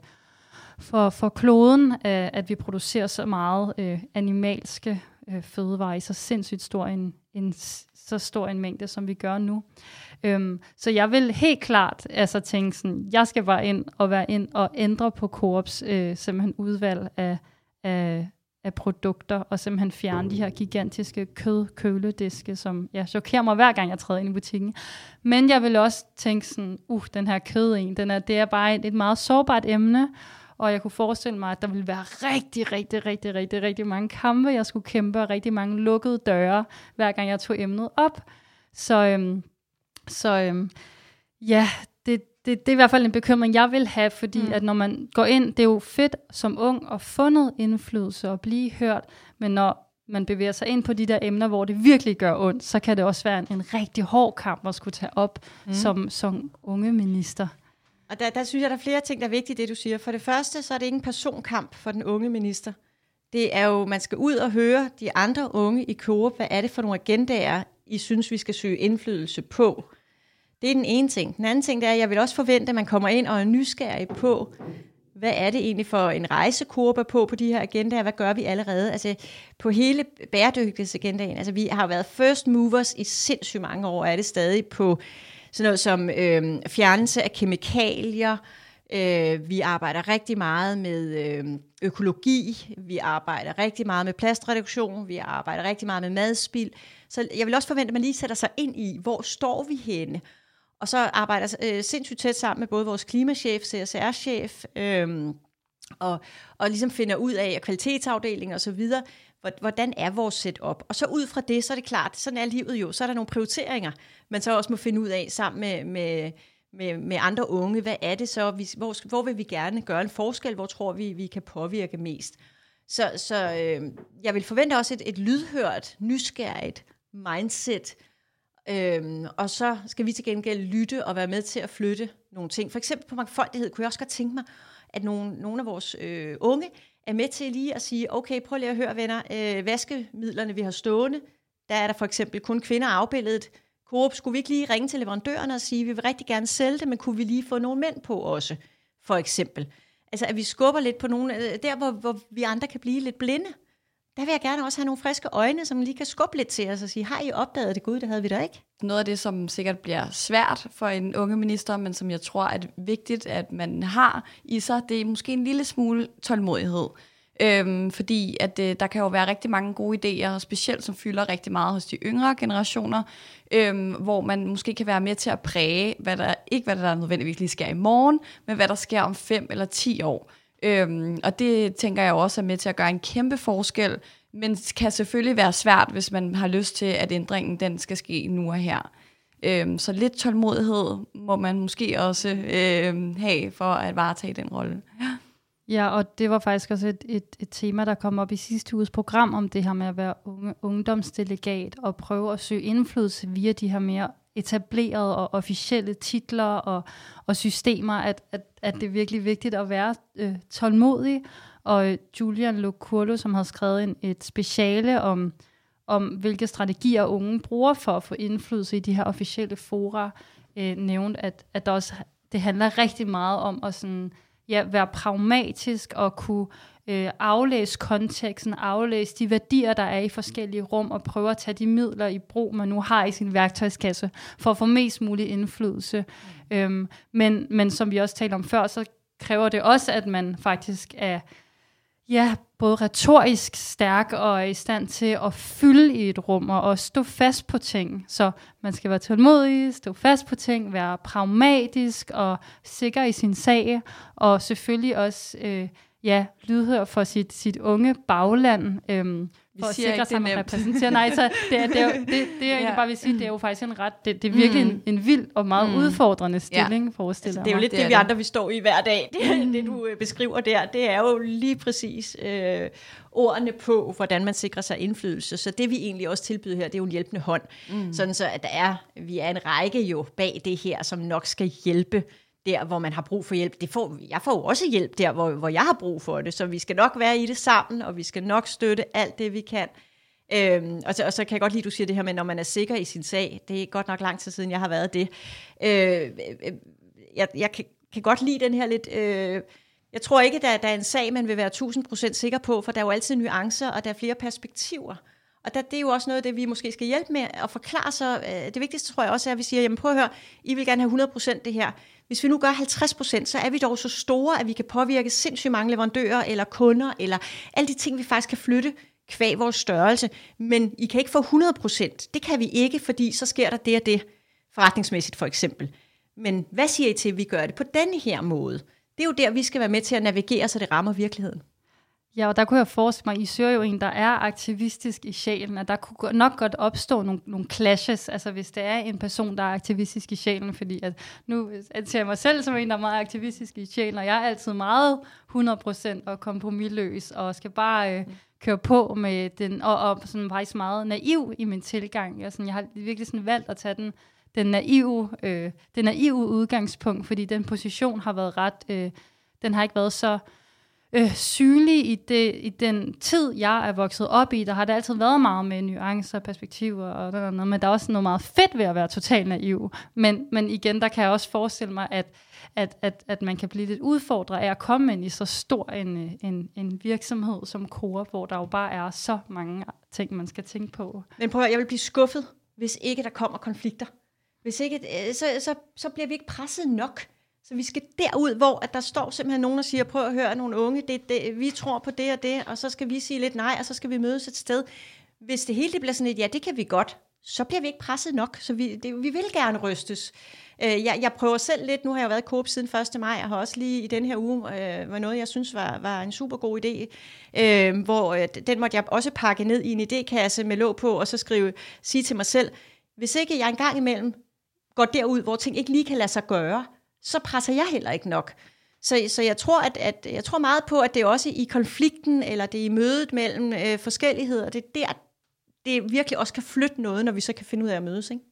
A: for, for kloden, øh, at vi producerer så meget øh, animalske øh, fødevarer i så sindssygt stor en, en, så stor en mængde, som vi gør nu. Øhm, så jeg vil helt klart altså tænke sådan, jeg skal bare ind og være ind og ændre på Coops øh, simpelthen udvalg af, af, af produkter, og simpelthen fjerne de her gigantiske kødkølediske, som ja, chokerer mig hver gang, jeg træder ind i butikken. Men jeg vil også tænke sådan, uh, den her kød en, den er, det er bare et, et meget sårbart emne, og jeg kunne forestille mig, at der ville være rigtig, rigtig, rigtig, rigtig, rigtig mange kampe, jeg skulle kæmpe, og rigtig mange lukkede døre, hver gang jeg tog emnet op. Så, øhm, så øhm, ja, det, det, det er i hvert fald en bekymring, jeg vil have, fordi mm. at når man går ind, det er jo fedt som ung at få noget indflydelse og blive hørt, men når man bevæger sig ind på de der emner, hvor det virkelig gør ondt, så kan det også være en, en rigtig hård kamp at skulle tage op mm. som, som unge minister.
C: Og der, der synes jeg, der er flere ting, der er vigtige, det du siger. For det første, så er det ikke en personkamp for den unge minister. Det er jo, man skal ud og høre de andre unge i Coop, hvad er det for nogle agendaer, I synes, vi skal søge indflydelse på. Det er den ene ting. Den anden ting det er, at jeg vil også forvente, at man kommer ind og er nysgerrig på, hvad er det egentlig for en rejsekurve på på de her agendaer? Hvad gør vi allerede? Altså på hele bæredygtighedsagendaen. Altså vi har været first movers i sindssygt mange år, er det stadig på sådan noget som øh, fjernelse af kemikalier. Øh, vi arbejder rigtig meget med øh, økologi. Vi arbejder rigtig meget med plastreduktion. Vi arbejder rigtig meget med madspild. Så jeg vil også forvente, at man lige sætter sig ind i, hvor står vi henne? Og så arbejder øh, sindssygt tæt sammen med både vores klimachef, CSR-chef, øh, og, og ligesom finder ud af, kvalitetsafdeling og så videre, hvordan er vores setup? Og så ud fra det, så er det klart, sådan er livet jo, så er der nogle prioriteringer, man så også må finde ud af sammen med, med, med, med andre unge. Hvad er det så? Vi, hvor, hvor vil vi gerne gøre en forskel? Hvor tror vi, vi kan påvirke mest? Så, så øh, jeg vil forvente også et, et lydhørt, nysgerrigt mindset, Øhm, og så skal vi til gengæld lytte og være med til at flytte nogle ting. For eksempel på mangfoldighed kunne jeg også godt tænke mig, at nogle, nogle af vores øh, unge er med til lige at sige, okay, prøv lige at høre venner, øh, vaskemidlerne vi har stående, der er der for eksempel kun kvinder afbildet. Coop, skulle vi ikke lige ringe til leverandørerne og sige, vi vil rigtig gerne sælge det, men kunne vi lige få nogle mænd på også, for eksempel. Altså at vi skubber lidt på nogle, øh, der hvor, hvor vi andre kan blive lidt blinde der vil jeg gerne også have nogle friske øjne, som lige kan skubbe lidt til os og sige, har I opdaget det? Gud, det havde vi da ikke.
D: Noget af det, som sikkert bliver svært for en unge minister, men som jeg tror er vigtigt, at man har i sig, det er måske en lille smule tålmodighed. Øhm, fordi at øh, der kan jo være rigtig mange gode idéer, specielt som fylder rigtig meget hos de yngre generationer, øhm, hvor man måske kan være med til at præge, hvad der, ikke hvad der nødvendigvis lige sker i morgen, men hvad der sker om fem eller ti år. Øhm, og det tænker jeg også er med til at gøre en kæmpe forskel, men kan selvfølgelig være svært, hvis man har lyst til, at ændringen den skal ske nu og her. Øhm, så lidt tålmodighed må man måske også øhm, have for at varetage den rolle. Ja.
A: Ja, og det var faktisk også et, et, et tema, der kom op i sidste uges program om det her med at være unge, ungdomsdelegat og prøve at søge indflydelse via de her mere etablerede og officielle titler og, og systemer, at, at, at det er virkelig vigtigt at være øh, tålmodig. Og Julian Locurlo, som har skrevet en, et speciale om, om, hvilke strategier unge bruger for at få indflydelse i de her officielle fora, øh, nævnt, at, at der også, det handler rigtig meget om at sådan, ja, være pragmatisk og kunne øh, aflæse konteksten, aflæse de værdier, der er i forskellige rum, og prøve at tage de midler i brug, man nu har i sin værktøjskasse, for at få mest mulig indflydelse. Mm. Øhm, men, men som vi også talte om før, så kræver det også, at man faktisk er ja, både retorisk stærk og er i stand til at fylde i et rum og stå fast på ting. Så man skal være tålmodig, stå fast på ting, være pragmatisk og sikker i sin sag, og selvfølgelig også øh, ja, lydhør for sit, sit unge bagland. Øh,
D: Vi
A: for at sikre
D: ikke,
A: sig, at man
D: er
A: repræsenterer. Nej, så det er, det er, jo- det, det er
D: Ja.
A: bare vil sige, det er jo faktisk en ret, det, det er virkelig
D: Mm.
A: en, en vild og meget
D: Mm.
A: udfordrende stilling, ja. forestiller
C: Altså, det er jo lidt
D: Det
C: det, vi andre, vi står i hver dag. Det, det du øh, beskriver der, det er jo lige præcis øh, ordene på, hvordan man sikrer sig indflydelse. Så det vi egentlig også tilbyder her, det er jo en hjælpende hånd. Mm. Sådan så, at der er, vi er en række jo bag det her, som nok skal hjælpe der, hvor man har brug for hjælp. Det får, jeg får jo også hjælp der, hvor, hvor jeg har brug for det. Så vi skal nok være i det sammen, og vi skal nok støtte alt det, vi kan. Øhm, og, så, og så kan jeg godt lide, at du siger det her med, når man er sikker i sin sag. Det er godt nok lang tid siden, jeg har været det. Øh, øh jeg, jeg kan, kan godt lide den her lidt... Øh, jeg tror ikke, der, der er en sag, man vil være 1000% sikker på, for der er jo altid nuancer, og der er flere perspektiver. Og der, det er jo også noget af det, vi måske skal hjælpe med at forklare Så Øh, Det vigtigste tror jeg også er, at vi siger, jamen prøv at høre, I vil gerne have 100% det her. Hvis vi nu gør 50%, så er vi dog så store, at vi kan påvirke sindssygt mange leverandører eller kunder, eller alle de ting, vi faktisk kan flytte kvæg vores størrelse. Men I kan ikke få 100%. Det kan vi ikke, fordi så sker der det og det, forretningsmæssigt for eksempel. Men hvad siger I til, at vi gør det på denne her måde? Det er jo der, vi skal være med til at navigere, så det rammer virkeligheden.
A: Ja, og der kunne jeg forestille mig, I søger jo en, der er aktivistisk i sjælen, at der kunne nok godt opstå nogle, nogle clashes, altså hvis det er en person, der er aktivistisk i sjælen, fordi at nu anser jeg mig selv som en, der er meget aktivistisk i sjælen, og jeg er altid meget 100% og kompromilløs, og skal bare øh, køre på med den, og, og sådan faktisk meget naiv i min tilgang. Jeg, sådan, jeg har virkelig sådan valgt at tage den, den naive, øh, den naive udgangspunkt, fordi den position har været ret, øh, den har ikke været så øh, synlig i, det, i den tid, jeg er vokset op i. Der har det altid været meget med nuancer, perspektiver og noget, men der er også noget meget fedt ved at være totalt naiv. Men, men igen, der kan jeg også forestille mig, at, at, at, at man kan blive lidt udfordret af at komme ind i så stor en, en, en virksomhed som Coop, hvor der jo bare er så mange ting, man skal tænke på.
C: Men prøv at, høre, jeg vil blive skuffet, hvis ikke der kommer konflikter. Hvis ikke, øh, så, så, så bliver vi ikke presset nok. Så vi skal derud, hvor at der står simpelthen nogen, der siger, prøv at høre nogle unge, det, det, vi tror på det og det, og så skal vi sige lidt nej, og så skal vi mødes et sted. Hvis det hele det bliver sådan et, ja, det kan vi godt, så bliver vi ikke presset nok, så vi, det, vi vil gerne rystes. Øh, jeg, jeg prøver selv lidt, nu har jeg været i Coop siden 1. maj, og har også lige i den her uge, øh, var noget, jeg synes var, var en super god idé, øh, hvor øh, den måtte jeg også pakke ned i en idékasse med låg på, og så skrive, sige til mig selv, hvis ikke jeg engang imellem går derud, hvor ting ikke lige kan lade sig gøre, så presser jeg heller ikke nok. Så, så jeg, tror, at, at, jeg tror meget på, at det er også i konflikten, eller det er i mødet mellem øh, forskelligheder, det er der, det virkelig også kan flytte noget, når vi så kan finde ud af at mødes. Ikke?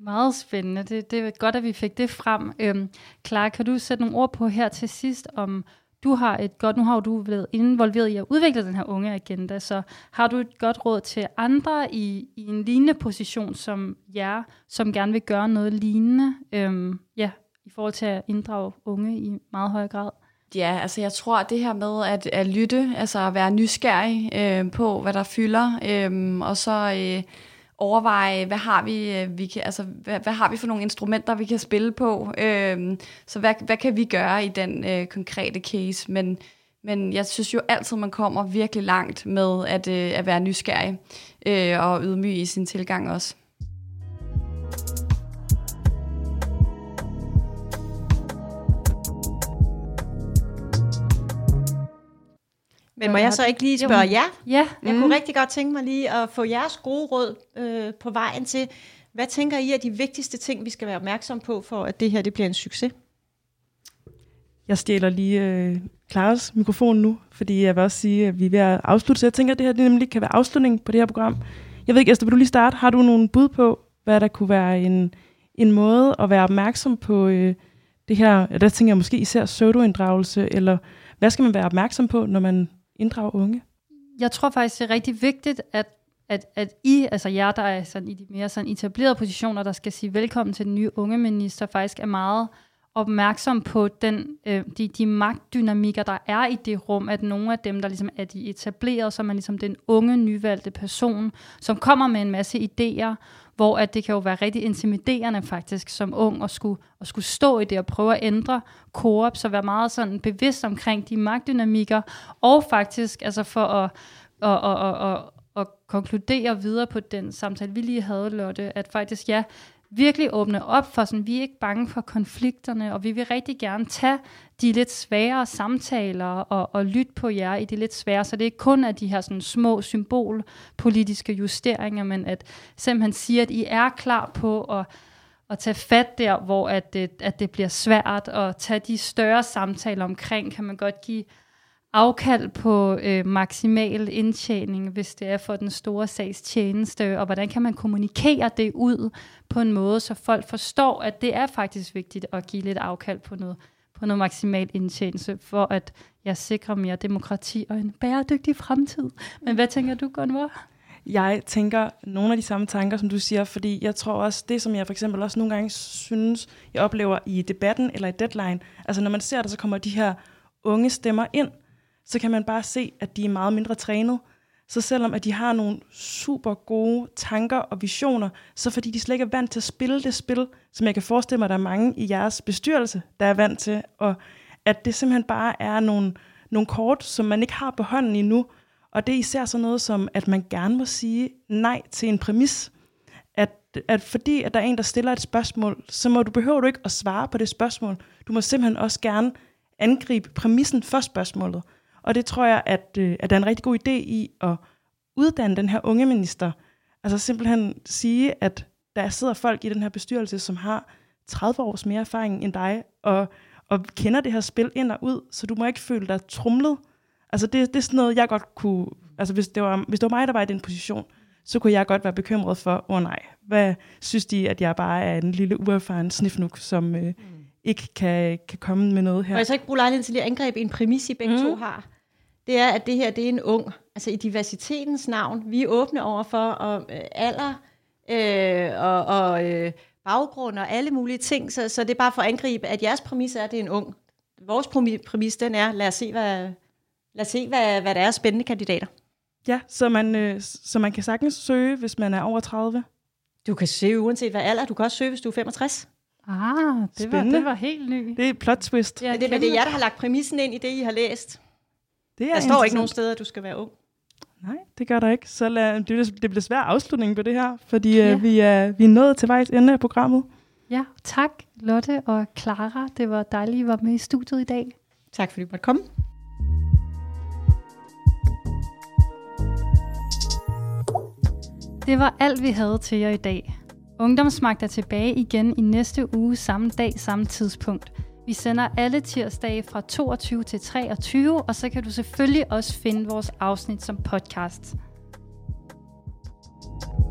A: Meget spændende. Det, det er godt, at vi fik det frem. Øhm, Clara, kan du sætte nogle ord på her til sidst, om du har et godt, nu har du været involveret i at udvikle den her unge agenda, så har du et godt råd til andre i, i en lignende position som jer, som gerne vil gøre noget lignende, øhm, ja, i forhold til at inddrage unge i meget høj grad?
D: Ja, altså jeg tror, at det her med at, at lytte, altså at være nysgerrig øh, på, hvad der fylder, øh, og så øh, overveje, hvad har vi, øh, vi kan, altså, hvad, hvad har vi for nogle instrumenter, vi kan spille på, øh, så hvad, hvad kan vi gøre i den øh, konkrete case, men, men jeg synes jo altid, man kommer virkelig langt med at, øh, at være nysgerrig øh, og ydmyg i sin tilgang også.
C: Men må jeg så ikke lige spørge jer?
A: Ja,
C: Jeg kunne rigtig godt tænke mig lige at få jeres gode råd øh, på vejen til, hvad tænker I er de vigtigste ting, vi skal være opmærksom på, for at det her det bliver en succes?
B: Jeg stjæler lige øh, Klares mikrofon nu, fordi jeg vil også sige, at vi er ved at afslutte, så jeg tænker, at det her det nemlig kan være afslutningen på det her program. Jeg ved ikke, Esther, vil du lige starte? Har du nogle bud på, hvad der kunne være en, en måde at være opmærksom på øh, det her? Der tænker jeg måske især pseudoinddragelse, eller hvad skal man være opmærksom på, når man inddrage unge?
A: Jeg tror faktisk, det er rigtig vigtigt, at, at, at I, altså jer, der er sådan i de mere sådan etablerede positioner, der skal sige velkommen til den nye unge minister, faktisk er meget opmærksom på den, øh, de, de magtdynamikker, der er i det rum, at nogle af dem, der ligesom er de etablerede, som er man ligesom den unge, nyvalgte person, som kommer med en masse idéer, hvor at det kan jo være rigtig intimiderende faktisk som ung at skulle, at skulle stå i det og prøve at ændre koop, så være meget sådan bevidst omkring de magtdynamikker, og faktisk altså for at, at, at, at, at, at konkludere videre på den samtale, vi lige havde, Lotte, at faktisk ja, virkelig åbne op for, sådan, vi er ikke bange for konflikterne, og vi vil rigtig gerne tage de lidt svære samtaler og, og lytte på jer i de lidt svære, så det er ikke kun er de her sådan, små symbolpolitiske justeringer, men at simpelthen sige, at I er klar på at, at tage fat der, hvor at det, at det bliver svært, og tage de større samtaler omkring, kan man godt give afkald på øh, maksimal indtjening, hvis det er for den store sags tjeneste, og hvordan kan man kommunikere det ud på en måde, så folk forstår, at det er faktisk vigtigt at give lidt afkald på noget, på noget maksimal indtjenelse, for at jeg sikrer mere demokrati og en bæredygtig fremtid. Men hvad tænker du, Gunvor?
B: Jeg tænker nogle af de samme tanker, som du siger, fordi jeg tror også, det som jeg for eksempel også nogle gange synes, jeg oplever i debatten eller i deadline, altså når man ser det, så kommer de her unge stemmer ind, så kan man bare se, at de er meget mindre trænet. Så selvom at de har nogle super gode tanker og visioner, så fordi de slet ikke er vant til at spille det spil, som jeg kan forestille mig, at der er mange i jeres bestyrelse, der er vant til, og at det simpelthen bare er nogle, nogle kort, som man ikke har på hånden endnu, og det er især sådan noget som, at man gerne må sige nej til en præmis. At, at fordi at der er en, der stiller et spørgsmål, så må du behøver du ikke at svare på det spørgsmål. Du må simpelthen også gerne angribe præmissen for spørgsmålet. Og det tror jeg, at, øh, at der er en rigtig god idé i at uddanne den her unge minister. Altså simpelthen sige, at der sidder folk i den her bestyrelse, som har 30 års mere erfaring end dig, og, og kender det her spil ind og ud, så du må ikke føle dig trumlet. Altså det, det er sådan noget, jeg godt kunne... Altså hvis det, var, hvis det var mig, der var i den position, så kunne jeg godt være bekymret for, åh oh, nej, hvad synes de, at jeg bare er en lille uerfaren snifnuk, som øh, mm. ikke kan, kan komme med noget her.
C: Og jeg så ikke bruge lejligheden til at angribe en præmis, I begge mm. to har? Det er, at det her det er en ung, altså i diversitetens navn. Vi er åbne over for og, øh, alder øh, og, og øh, baggrund og alle mulige ting, så, så det er bare for at angribe, at jeres præmis er, at det er en ung. Vores præmis, den er, lad os se, hvad, lad os se, hvad, hvad der er spændende kandidater.
B: Ja, så man, øh, så man kan sagtens søge, hvis man er over 30.
C: Du kan søge uanset hvad alder. Du kan også søge, hvis du er 65.
A: Ah, det var, det var helt ny.
B: Det er et plot twist.
C: Ja, det, det, det er jer, der har lagt præmissen ind i det, I har læst.
B: Det er
C: der står ikke nogen steder, at du skal være ung.
B: Nej, det gør der ikke. Så lad, det, det bliver svært afslutning på det her, fordi ja. uh, vi, er, vi er nået til vejs ende af programmet.
A: Ja, tak Lotte og Clara. Det var dejligt, at I var med i studiet i dag.
C: Tak fordi du måtte komme.
A: Det var alt, vi havde til jer i dag. Ungdomsmagt er tilbage igen i næste uge, samme dag, samme tidspunkt. Vi sender alle tirsdage fra 22 til 23, og så kan du selvfølgelig også finde vores afsnit som podcast. thank you